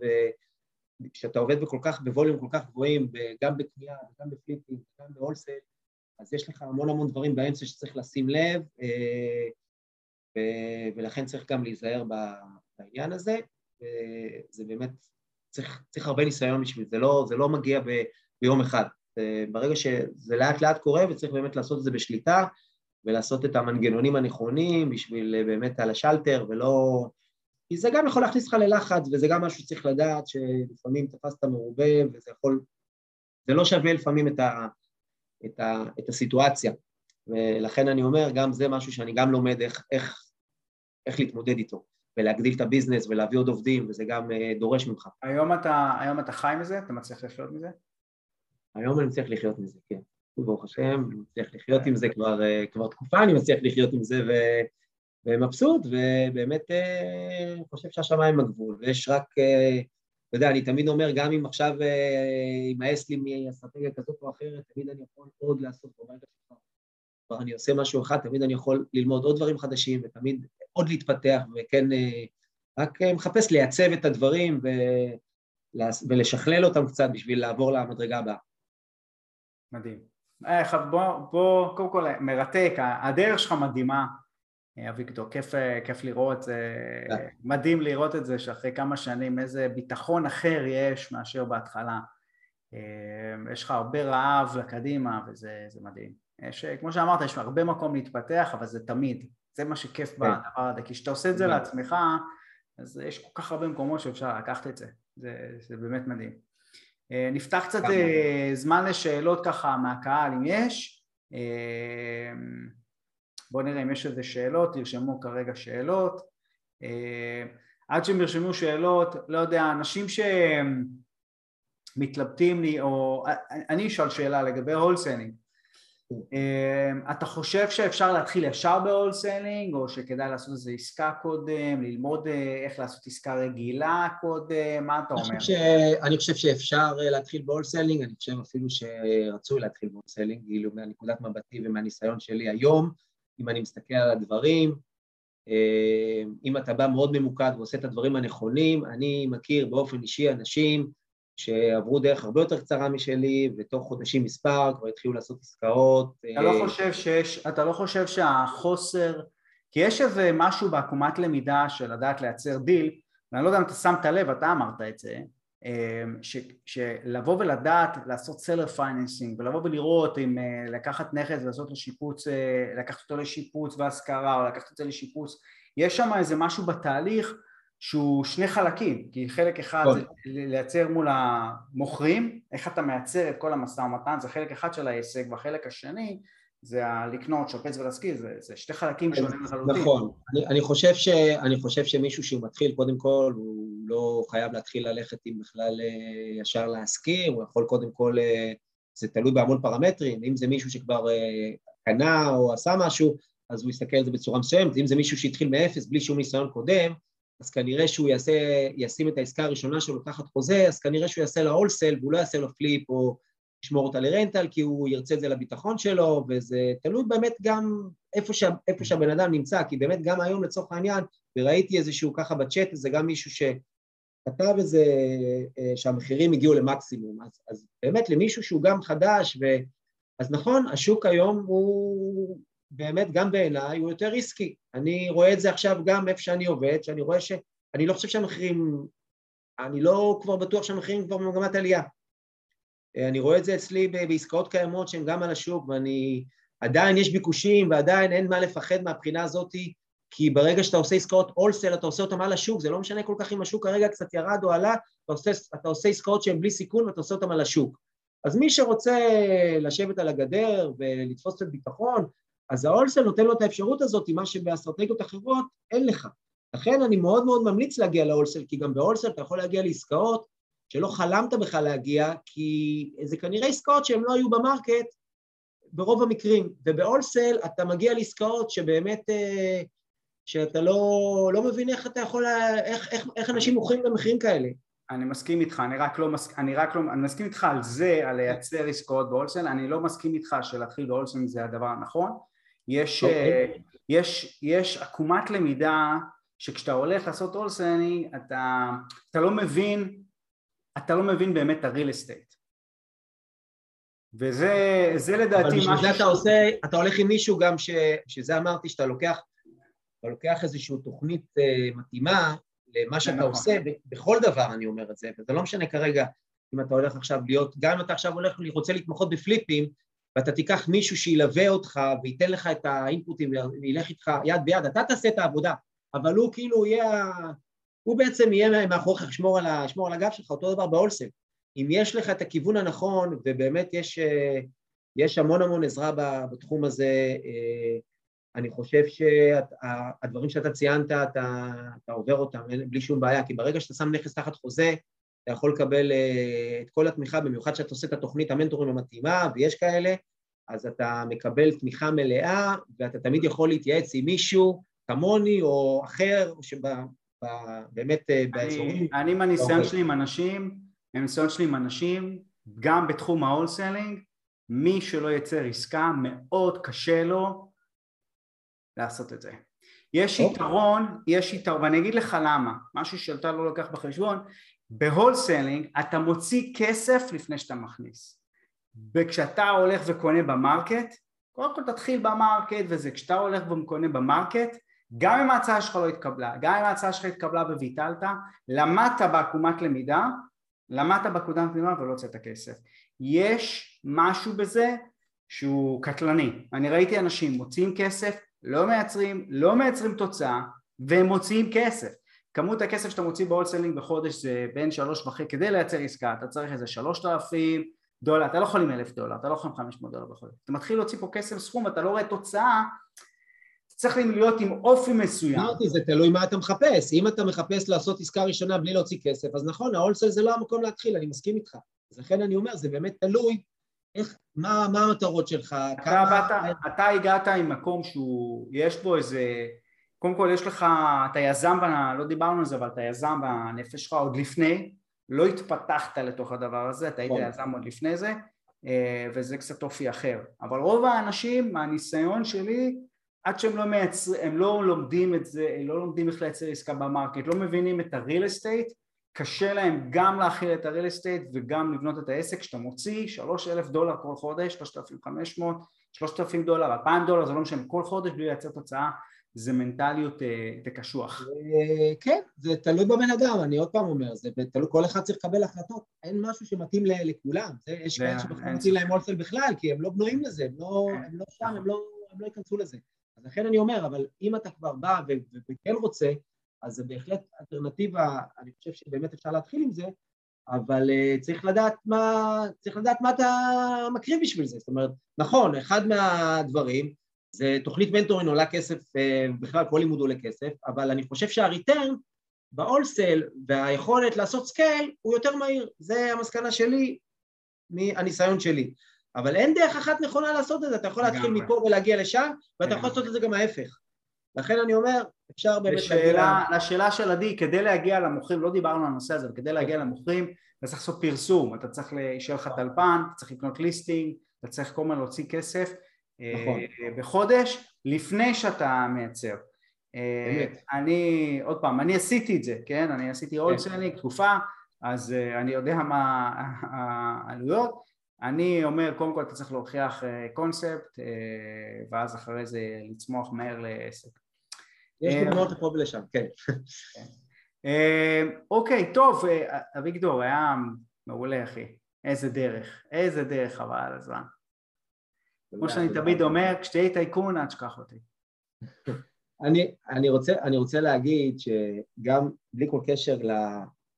וכשאתה עובד בכל כך, בווליום כל כך גבוהים, גם בקנייה וגם בפליפים וגם בהולסל, אז יש לך המון המון דברים באמצע שצריך לשים לב, אה, ולכן צריך גם להיזהר בעניין הזה, וזה באמת, צריך, צריך הרבה ניסיון בשביל זה, לא, זה לא מגיע ב, ביום אחד. ברגע שזה לאט לאט קורה וצריך באמת לעשות את זה בשליטה ולעשות את המנגנונים הנכונים בשביל באמת על השלטר ולא... כי זה גם יכול להכניס לך ללחץ וזה גם משהו שצריך לדעת שלפעמים תפסת מרובה וזה יכול... זה לא שווה לפעמים את, ה... את, ה... את הסיטואציה ולכן אני אומר, גם זה משהו שאני גם לומד איך, איך, איך להתמודד איתו ולהגדיל את הביזנס ולהביא עוד עובדים וזה גם uh, דורש ממך. היום אתה, היום אתה חי מזה? אתה מצליח לחיות מזה? היום אני מצליח לחיות מזה, כן. ברוך השם, אני מצליח לחיות עם זה כבר, uh, כבר תקופה, אני מצליח לחיות עם זה ו... ומבסוט, ובאמת uh, חושב שהשמיים הגבול, ויש רק, אתה יודע, אני תמיד אומר, גם אם עכשיו יימאס לי מאסטרטגיה כזאת או אחרת, תמיד אני יכול עוד לעשות ברגע שלך. כבר אני עושה משהו אחד, תמיד אני יכול ללמוד עוד דברים חדשים, ותמיד עוד להתפתח, וכן, אה, רק אה, מחפש לייצב את הדברים. ולשכלל אותם קצת בשביל לעבור למדרגה הבאה. מדהים. איך, אה, בוא, בוא, קודם כל, מרתק, הדרך שלך מדהימה, אביגדור, כיף, כיף לראות, זה מדהים לראות את זה שאחרי כמה שנים איזה ביטחון אחר יש מאשר בהתחלה. יש לך הרבה רעב לקדימה וזה מדהים. יש, כמו שאמרת, יש הרבה מקום להתפתח, אבל זה תמיד, זה מה שכיף כן. בדבר הזה, כי כשאתה עושה את זה לעצמך, אז יש כל כך הרבה מקומות שאפשר לקחת את זה, זה, זה באמת מדהים. אה, נפתח קצת אה, זמן לשאלות ככה מהקהל, אם יש. אה, בואו נראה אם יש איזה שאלות, תרשמו כרגע שאלות. עד שהם ירשמו שאלות, לא יודע, אנשים שמתלבטים לי, או אני אשאל שאלה לגבי wholesaling. אמ, אתה חושב שאפשר להתחיל ישר ב wholesaling או שכדאי לעשות איזה עסקה קודם, ללמוד אה, איך לעשות עסקה רגילה קודם, מה אתה אומר? אני חושב, ש... אני חושב שאפשר אה, להתחיל ב wholesaling, אני חושב אפילו שרצוי להתחיל ב wholesaling, כאילו מהנקודת מבטי ומהניסיון שלי היום, אם אני מסתכל על הדברים, אה, אם אתה בא מאוד ממוקד ועושה את הדברים הנכונים, אני מכיר באופן אישי אנשים שעברו דרך הרבה יותר קצרה משלי, ותוך חודשים מספר כבר התחילו לעשות עסקאות. אתה לא אה, חושב שיש, אתה לא חושב שהחוסר, כי יש איזה משהו בעקומת למידה של לדעת לייצר דיל, ואני לא יודע אם אתה שמת לב, אתה אמרת את זה, אה, ש, שלבוא ולדעת לעשות seller financing ולבוא ולראות אם אה, לקחת נכס ולעשות לו שיפוץ, לקחת אותו לשיפוץ והשכרה או לקחת את זה לשיפוץ, יש שם איזה משהו בתהליך שהוא שני חלקים, כי חלק אחד זה לייצר מול המוכרים, איך אתה מייצר את כל המשא ומתן, זה חלק אחד של העסק, והחלק השני זה לקנות, לשפץ ולהשכיר, זה, זה שתי חלקים שונים לחלוטין. נכון, אני, אני, חושב ש, אני חושב שמישהו שהוא מתחיל, קודם כל, הוא לא חייב להתחיל ללכת עם בכלל אה, ישר להשכיר, הוא יכול קודם כל, אה, זה תלוי בהמון פרמטרים, אם זה מישהו שכבר אה, קנה או עשה משהו, אז הוא יסתכל על זה בצורה מסוימת, אם זה מישהו שהתחיל מאפס בלי שום ניסיון קודם, אז כנראה שהוא יעשה, ישים את העסקה הראשונה שלו תחת חוזה, אז כנראה שהוא יעשה לה הולסל והוא לא יעשה לו פליפ או ישמור אותה לרנטל, כי הוא ירצה את זה לביטחון שלו, וזה תלוי באמת גם איפה, שה, איפה שהבן אדם נמצא, כי באמת גם היום לצורך העניין, וראיתי איזשהו ככה בצ'אט, זה גם מישהו שכתב איזה, אה, שהמחירים הגיעו למקסימום, אז, אז באמת למישהו שהוא גם חדש, ו... אז נכון, השוק היום הוא באמת גם בעיניי הוא יותר ריסקי. אני רואה את זה עכשיו גם איפה שאני עובד, שאני רואה ש... אני לא חושב שהמחירים... אני לא כבר בטוח שהמחירים כבר במגמת עלייה. אני רואה את זה אצלי בעסקאות קיימות שהן גם על השוק, ואני... עדיין יש ביקושים ועדיין אין מה לפחד מהבחינה הזאת, כי ברגע שאתה עושה עסקאות אולסל, אתה עושה אותן על השוק, זה לא משנה כל כך אם השוק כרגע קצת ירד או עלה, אתה עושה, אתה עושה עסקאות שהן בלי סיכון ואתה עושה אותן על השוק. אז מי שרוצה לשבת על הגדר ולתפוס קצת ביטחון, אז ההולסל נותן לו את האפשרות הזאת, מה שבאסטרטגיות אחרות אין לך. לכן אני מאוד מאוד ממליץ להגיע להולסל, כי גם בהולסל אתה יכול להגיע לעסקאות שלא חלמת בכלל להגיע, כי זה כנראה עסקאות שהן לא היו במרקט ברוב המקרים, ובהולסל אתה מגיע לעסקאות שבאמת, אה, שאתה לא, לא מבין איך אתה יכול, איך, איך, איך אנשים מוכרים במחירים כאלה. אני מסכים איתך, אני רק לא, מסכים, אני רק לא, אני מסכים איתך על זה, על לייצר עסקאות בהולסל, אני לא מסכים איתך שלהתחיל בהולסל זה הדבר הנכון, יש, okay. אוקיי. אה, יש, יש עקומת למידה שכשאתה הולך לעשות הולסלינג אתה, אתה לא מבין, אתה לא מבין באמת את הריל אסטייט וזה לדעתי משהו... אבל בשביל זה אתה עושה, אתה הולך עם מישהו גם ש... שזה אמרתי שאתה לוקח אתה לוקח איזושהי תוכנית uh, מתאימה למה שאתה נכון. עושה, בכל דבר אני אומר את זה, וזה לא משנה כרגע אם אתה הולך עכשיו להיות, גם אם אתה עכשיו הולך, רוצה להתמחות בפליפים, ואתה תיקח מישהו שילווה אותך וייתן לך את האינפוטים וילך איתך יד ביד, אתה תעשה את העבודה, אבל הוא כאילו יהיה, הוא בעצם יהיה מאחוריך, ישמור על, על הגב שלך, אותו דבר בהולסל. אם יש לך את הכיוון הנכון, ובאמת יש, אה, יש המון המון עזרה בתחום הזה, אה, אני חושב שהדברים שאתה ציינת, אתה, אתה עובר אותם בלי שום בעיה, כי ברגע שאתה שם נכס תחת חוזה, אתה יכול לקבל אה, את כל התמיכה, במיוחד שאתה עושה את התוכנית המנטורים המתאימה, ויש כאלה, אז אתה מקבל תמיכה מלאה, ואתה תמיד יכול להתייעץ עם מישהו כמוני או אחר, שבאמת אה, באזורים... אני מהניסיון שלי עם אנשים, מהניסיון שלי עם אנשים, גם בתחום ה wholesaling, מי שלא יצר עסקה, מאוד קשה לו לעשות את זה. יש אוקיי. יתרון, יש יתרון, ואני אגיד לך למה, משהו שאתה לא לוקח בחשבון, ב wholesaling אתה מוציא כסף לפני שאתה מכניס. וכשאתה הולך וקונה ב market קודם כל תתחיל ב market וזה כשאתה הולך וקונה ב market גם אם ההצעה שלך לא התקבלה גם אם ההצעה שלך התקבלה וויתלת למדת בעקומת למידה למדת בעקומת למידה ולא הוצאת כסף. יש משהו בזה שהוא קטלני. אני ראיתי אנשים מוציאים כסף לא מייצרים לא מייצרים תוצאה והם מוציאים כסף כמות הכסף שאתה מוציא ב wholesaling בחודש זה בין שלוש וחצי, כדי לייצר עסקה אתה צריך איזה שלושת אלפים דולר, אתה לא יכול עם אלף דולר, אתה לא יכול עם חמש מאות דולר בחודש, אתה מתחיל להוציא פה כסף סכום, אתה לא רואה תוצאה, צריך להיות עם אופי מסוים. אמרתי, זה תלוי מה אתה מחפש, אם אתה מחפש לעשות עסקה ראשונה בלי להוציא כסף, אז נכון, ההולסל זה לא המקום להתחיל, אני מסכים איתך, אז לכן אני אומר, זה באמת תלוי איך, מה, מה המטרות שלך, אתה כמה... באת, אתה הגעת עם מקום שהוא, יש בו איזה קודם כל יש לך, אתה יזם, לא דיברנו על זה, אבל אתה יזם בנפש שלך עוד לפני, לא התפתחת לתוך הדבר הזה, אתה היית נכון. יזם עוד לפני זה, אה, וזה קצת אופי אחר. אבל רוב האנשים, מהניסיון שלי, עד שהם לא מייצרים, הם לא לומדים את זה, הם לא לומדים איך לייצר עסקה ב market, לא מבינים את ה real estate, קשה להם גם להכיל את ה real estate וגם לבנות את העסק כשאתה מוציא שלוש אלף דולר כל חודש, שלושת אלפים חמש מאות, שלושת אלפים דולר, אלפיים דולר, זה לא משנה, כל חודש בלי לייצר תוצאה זה מנטליות וקשוח. אה, כן, זה תלוי בבן אדם, אני עוד פעם אומר, זה תלוי, כל אחד צריך לקבל החלטות, אין משהו שמתאים לכולם, יש כאלה שבכלל מתאים להם הולסל בכלל, כי הם לא בנויים לזה, הם לא, כן. הם לא שם, הם לא, הם לא ייכנסו לזה. אז לכן אני אומר, אבל אם אתה כבר בא וכן רוצה, אז זה בהחלט אלטרנטיבה, אני חושב שבאמת אפשר להתחיל עם זה, אבל uh, צריך לדעת מה, צריך לדעת מה אתה מקריב בשביל זה, זאת אומרת, נכון, אחד מהדברים זה תוכנית mentoring עולה כסף, אה, בכלל כל לימוד עולה כסף, אבל אני חושב שה return ב wholesale והיכולת לעשות scale הוא יותר מהיר, זה המסקנה שלי מהניסיון שלי. אבל אין דרך אחת נכונה לעשות את זה, אתה יכול להתחיל מפה ולהגיע לשם, ואתה יכול לעשות את זה גם ההפך. לכן אני אומר, אפשר באמת לשאלה. לשאלה של עדי, כדי להגיע למוכרים, לא דיברנו על הנושא הזה, אבל כדי להגיע למוכרים, אתה צריך לעשות פרסום, אתה צריך שיהיה לך טלפון, אתה צריך לקנות listing, אתה צריך כל הזמן להוציא כסף, נכון. אה, בחודש לפני שאתה מייצר. אה, אני, עוד פעם, אני עשיתי את זה, כן? אני עשיתי wholesaling תקופה, אז אה, אני יודע מה העלויות. אני אומר, קודם כל אתה צריך להוכיח קונספט, ואז אחרי זה לצמוח מהר לעסק. יש דוגמאות לפה ולשם, כן. כן. אוקיי, טוב, אביגדור, היה מעולה אחי. איזה דרך, איזה דרך חבל על הזמן. כמו שאני תמיד אומר, כשתהיה טייקון, אל תשכח אותי. אני, אני, רוצה, אני רוצה להגיד שגם בלי כל קשר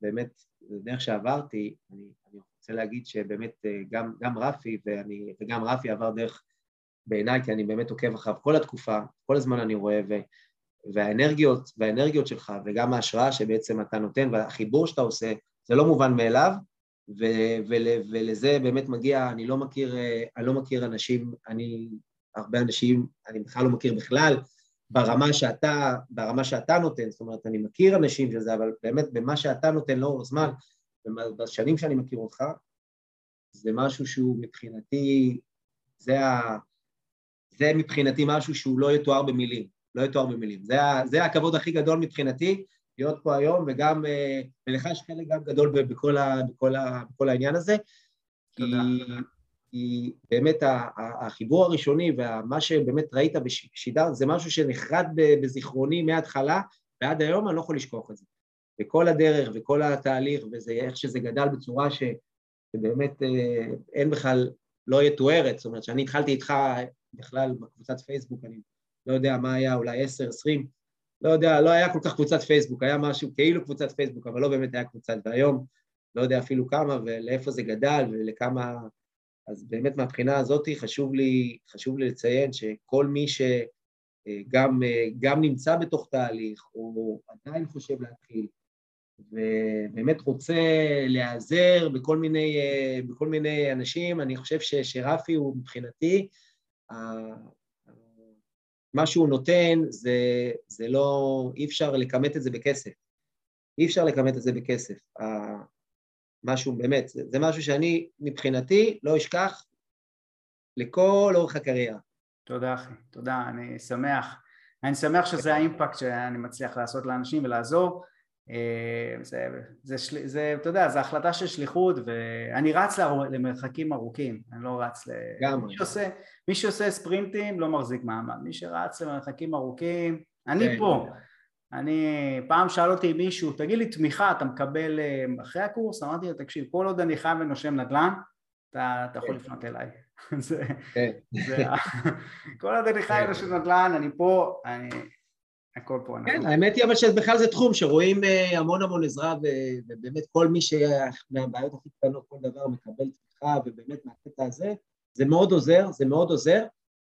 באמת לדרך שעברתי, אני, אני רוצה להגיד שבאמת אה, גם, גם רפי ואני, וגם רפי עבר דרך בעיניי, כי אני באמת עוקב אחריו כל התקופה, כל הזמן אני רואה, ו, והאנרגיות, והאנרגיות שלך וגם ההשראה שבעצם אתה נותן והחיבור שאתה עושה, זה לא מובן מאליו, ו- ול- ולזה באמת מגיע, אני לא מכיר, אני לא מכיר אנשים, אני, הרבה אנשים, אני בכלל לא מכיר בכלל, ברמה שאתה, ברמה שאתה נותן, זאת אומרת, אני מכיר אנשים שזה, אבל באמת במה שאתה נותן לאורך זמן, בשנים שאני מכיר אותך, זה משהו שהוא מבחינתי, זה, ה, זה מבחינתי משהו שהוא לא יתואר במילים, לא יתואר במילים. זה, ה, זה הכבוד הכי גדול מבחינתי, להיות פה היום, וגם, אה, ולך יש חלק גם גדול בכל, ה, בכל, ה, בכל העניין הזה. תודה. כי, כי באמת החיבור הראשוני ומה שבאמת ראית בשידר זה משהו שנחרט בזיכרוני מההתחלה ועד היום אני לא יכול לשכוח את זה. וכל הדרך וכל התהליך וזה איך שזה גדל בצורה ש, שבאמת אה, אין בכלל, לא יתוארת, זאת אומרת שאני התחלתי איתך בכלל בקבוצת פייסבוק, אני לא יודע מה היה, אולי עשר, עשרים, לא יודע, לא היה כל כך קבוצת פייסבוק, היה משהו כאילו קבוצת פייסבוק, אבל לא באמת היה קבוצת, והיום לא יודע אפילו כמה ולאיפה זה גדל ולכמה... אז באמת מהבחינה הזאת חשוב לי, חשוב לי לציין שכל מי שגם גם נמצא בתוך תהליך או עדיין חושב להתחיל ובאמת רוצה להיעזר בכל מיני, בכל מיני אנשים, אני חושב ש, שרפי הוא מבחינתי, מה שהוא נותן זה, זה לא, אי אפשר לכמת את זה בכסף. אי אפשר לכמת את זה בכסף. משהו באמת, זה, זה משהו שאני מבחינתי לא אשכח לכל אורך הקריירה. תודה אחי, תודה, אני שמח. אני שמח שזה האימפקט שאני מצליח לעשות לאנשים ולעזור. אה, זה, זה, זה, זה, אתה יודע, זו החלטה של שליחות ואני רץ למרחקים ארוכים, אני לא רץ ל... גם. מי שעושה, מי שעושה ספרינטים לא מחזיק מעמד, מי שרץ למרחקים ארוכים, אני כן. פה. אני, פעם שאל אותי מישהו, תגיד לי תמיכה, אתה מקבל אה, אחרי הקורס? אמרתי לו, תקשיב, כל עוד אני חייב ונושם נדל"ן, אתה, אתה יכול כן. לפנות אליי. זה, כן. זה, כל עוד אני חייב ונושם נדל"ן, אני פה, אני, הכל פה. כן, האמת היא אבל שבכלל זה תחום שרואים אה, המון המון עזרה, ובאמת כל מי שמהבעיות הכי קטנות, כל דבר מקבל תמיכה, ובאמת מהקטע הזה, זה מאוד עוזר, זה מאוד עוזר,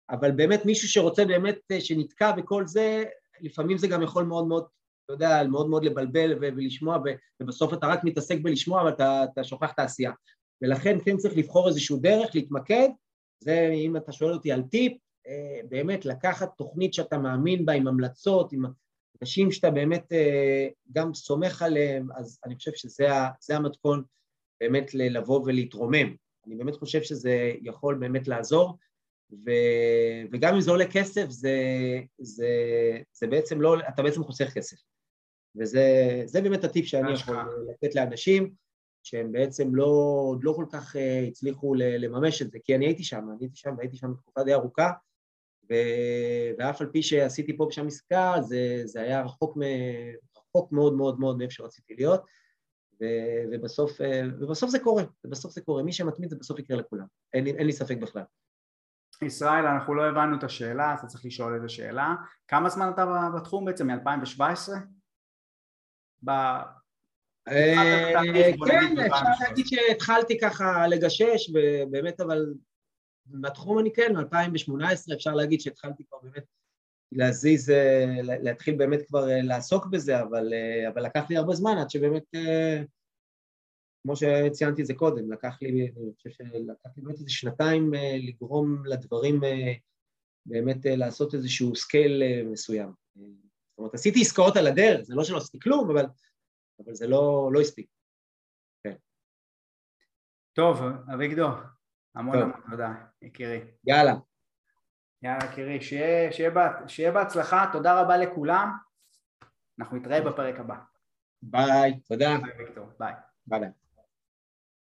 אבל באמת מישהו שרוצה באמת, אה, שנתקע בכל זה, לפעמים זה גם יכול מאוד מאוד, אתה יודע, מאוד מאוד לבלבל ולשמוע, ובסוף אתה רק מתעסק בלשמוע, אבל אתה, אתה שוכח את העשייה. ולכן כן צריך לבחור איזשהו דרך, להתמקד, זה אם אתה שואל אותי על טיפ, באמת לקחת תוכנית שאתה מאמין בה עם המלצות, עם אנשים שאתה באמת אה, גם סומך עליהם, אז אני חושב שזה המתכון באמת לבוא ולהתרומם. אני באמת חושב שזה יכול באמת לעזור, ו, וגם אם זה עולה כסף, זה, זה, זה בעצם לא, אתה בעצם חוסך כסף. וזה באמת הטיפ שאני יכול לתת לאנשים, שהם בעצם לא, לא כל כך אה, הצליחו לממש את זה, כי אני הייתי שם, אני הייתי שם והייתי שם תקופה די ארוכה, ו... ואף על פי שעשיתי פה ושם עסקה, זה, זה היה רחוק, מ... רחוק מאוד מאוד מאוד מאיפה שרציתי להיות, ו... ובסוף, אה, ובסוף זה קורה, ובסוף זה קורה, מי שמתמיד זה בסוף יקרה לכולם, אין לי, אין לי ספק בכלל. ישראל, אנחנו לא הבנו את השאלה, אתה צריך לשאול איזה שאלה. כמה זמן אתה בתחום בעצם? מ-2017? ב... אה, כן, אפשר להגיד שהתחלתי ככה לגשש, ובאמת אבל בתחום אני כן, מ-2018 אפשר להגיד שהתחלתי כבר באמת להזיז, אה, להתחיל באמת כבר אה, לעסוק בזה, אבל, אבל לקח לי הרבה זמן עד שבאמת כמו שציינתי את זה קודם, לקח לי, אני חושב שלקח לי באמת איזה שנתיים אה, לגרום לדברים אה, באמת אה, לעשות איזשהו scale מסוים. זאת אומרת, עשיתי עסקאות על הדרך, זה לא שלא עשיתי כלום, אבל, אבל זה לא, לא הספיק. כן. טוב, אביגדור, המון טוב. המון תודה, יקירי. יאללה. יאללה, יקירי, שיהיה, שיהיה, שיהיה בהצלחה, תודה רבה לכולם, אנחנו נתראה בפרק הבא. ביי, תודה. ביי, ויקטור, ביי. ביי.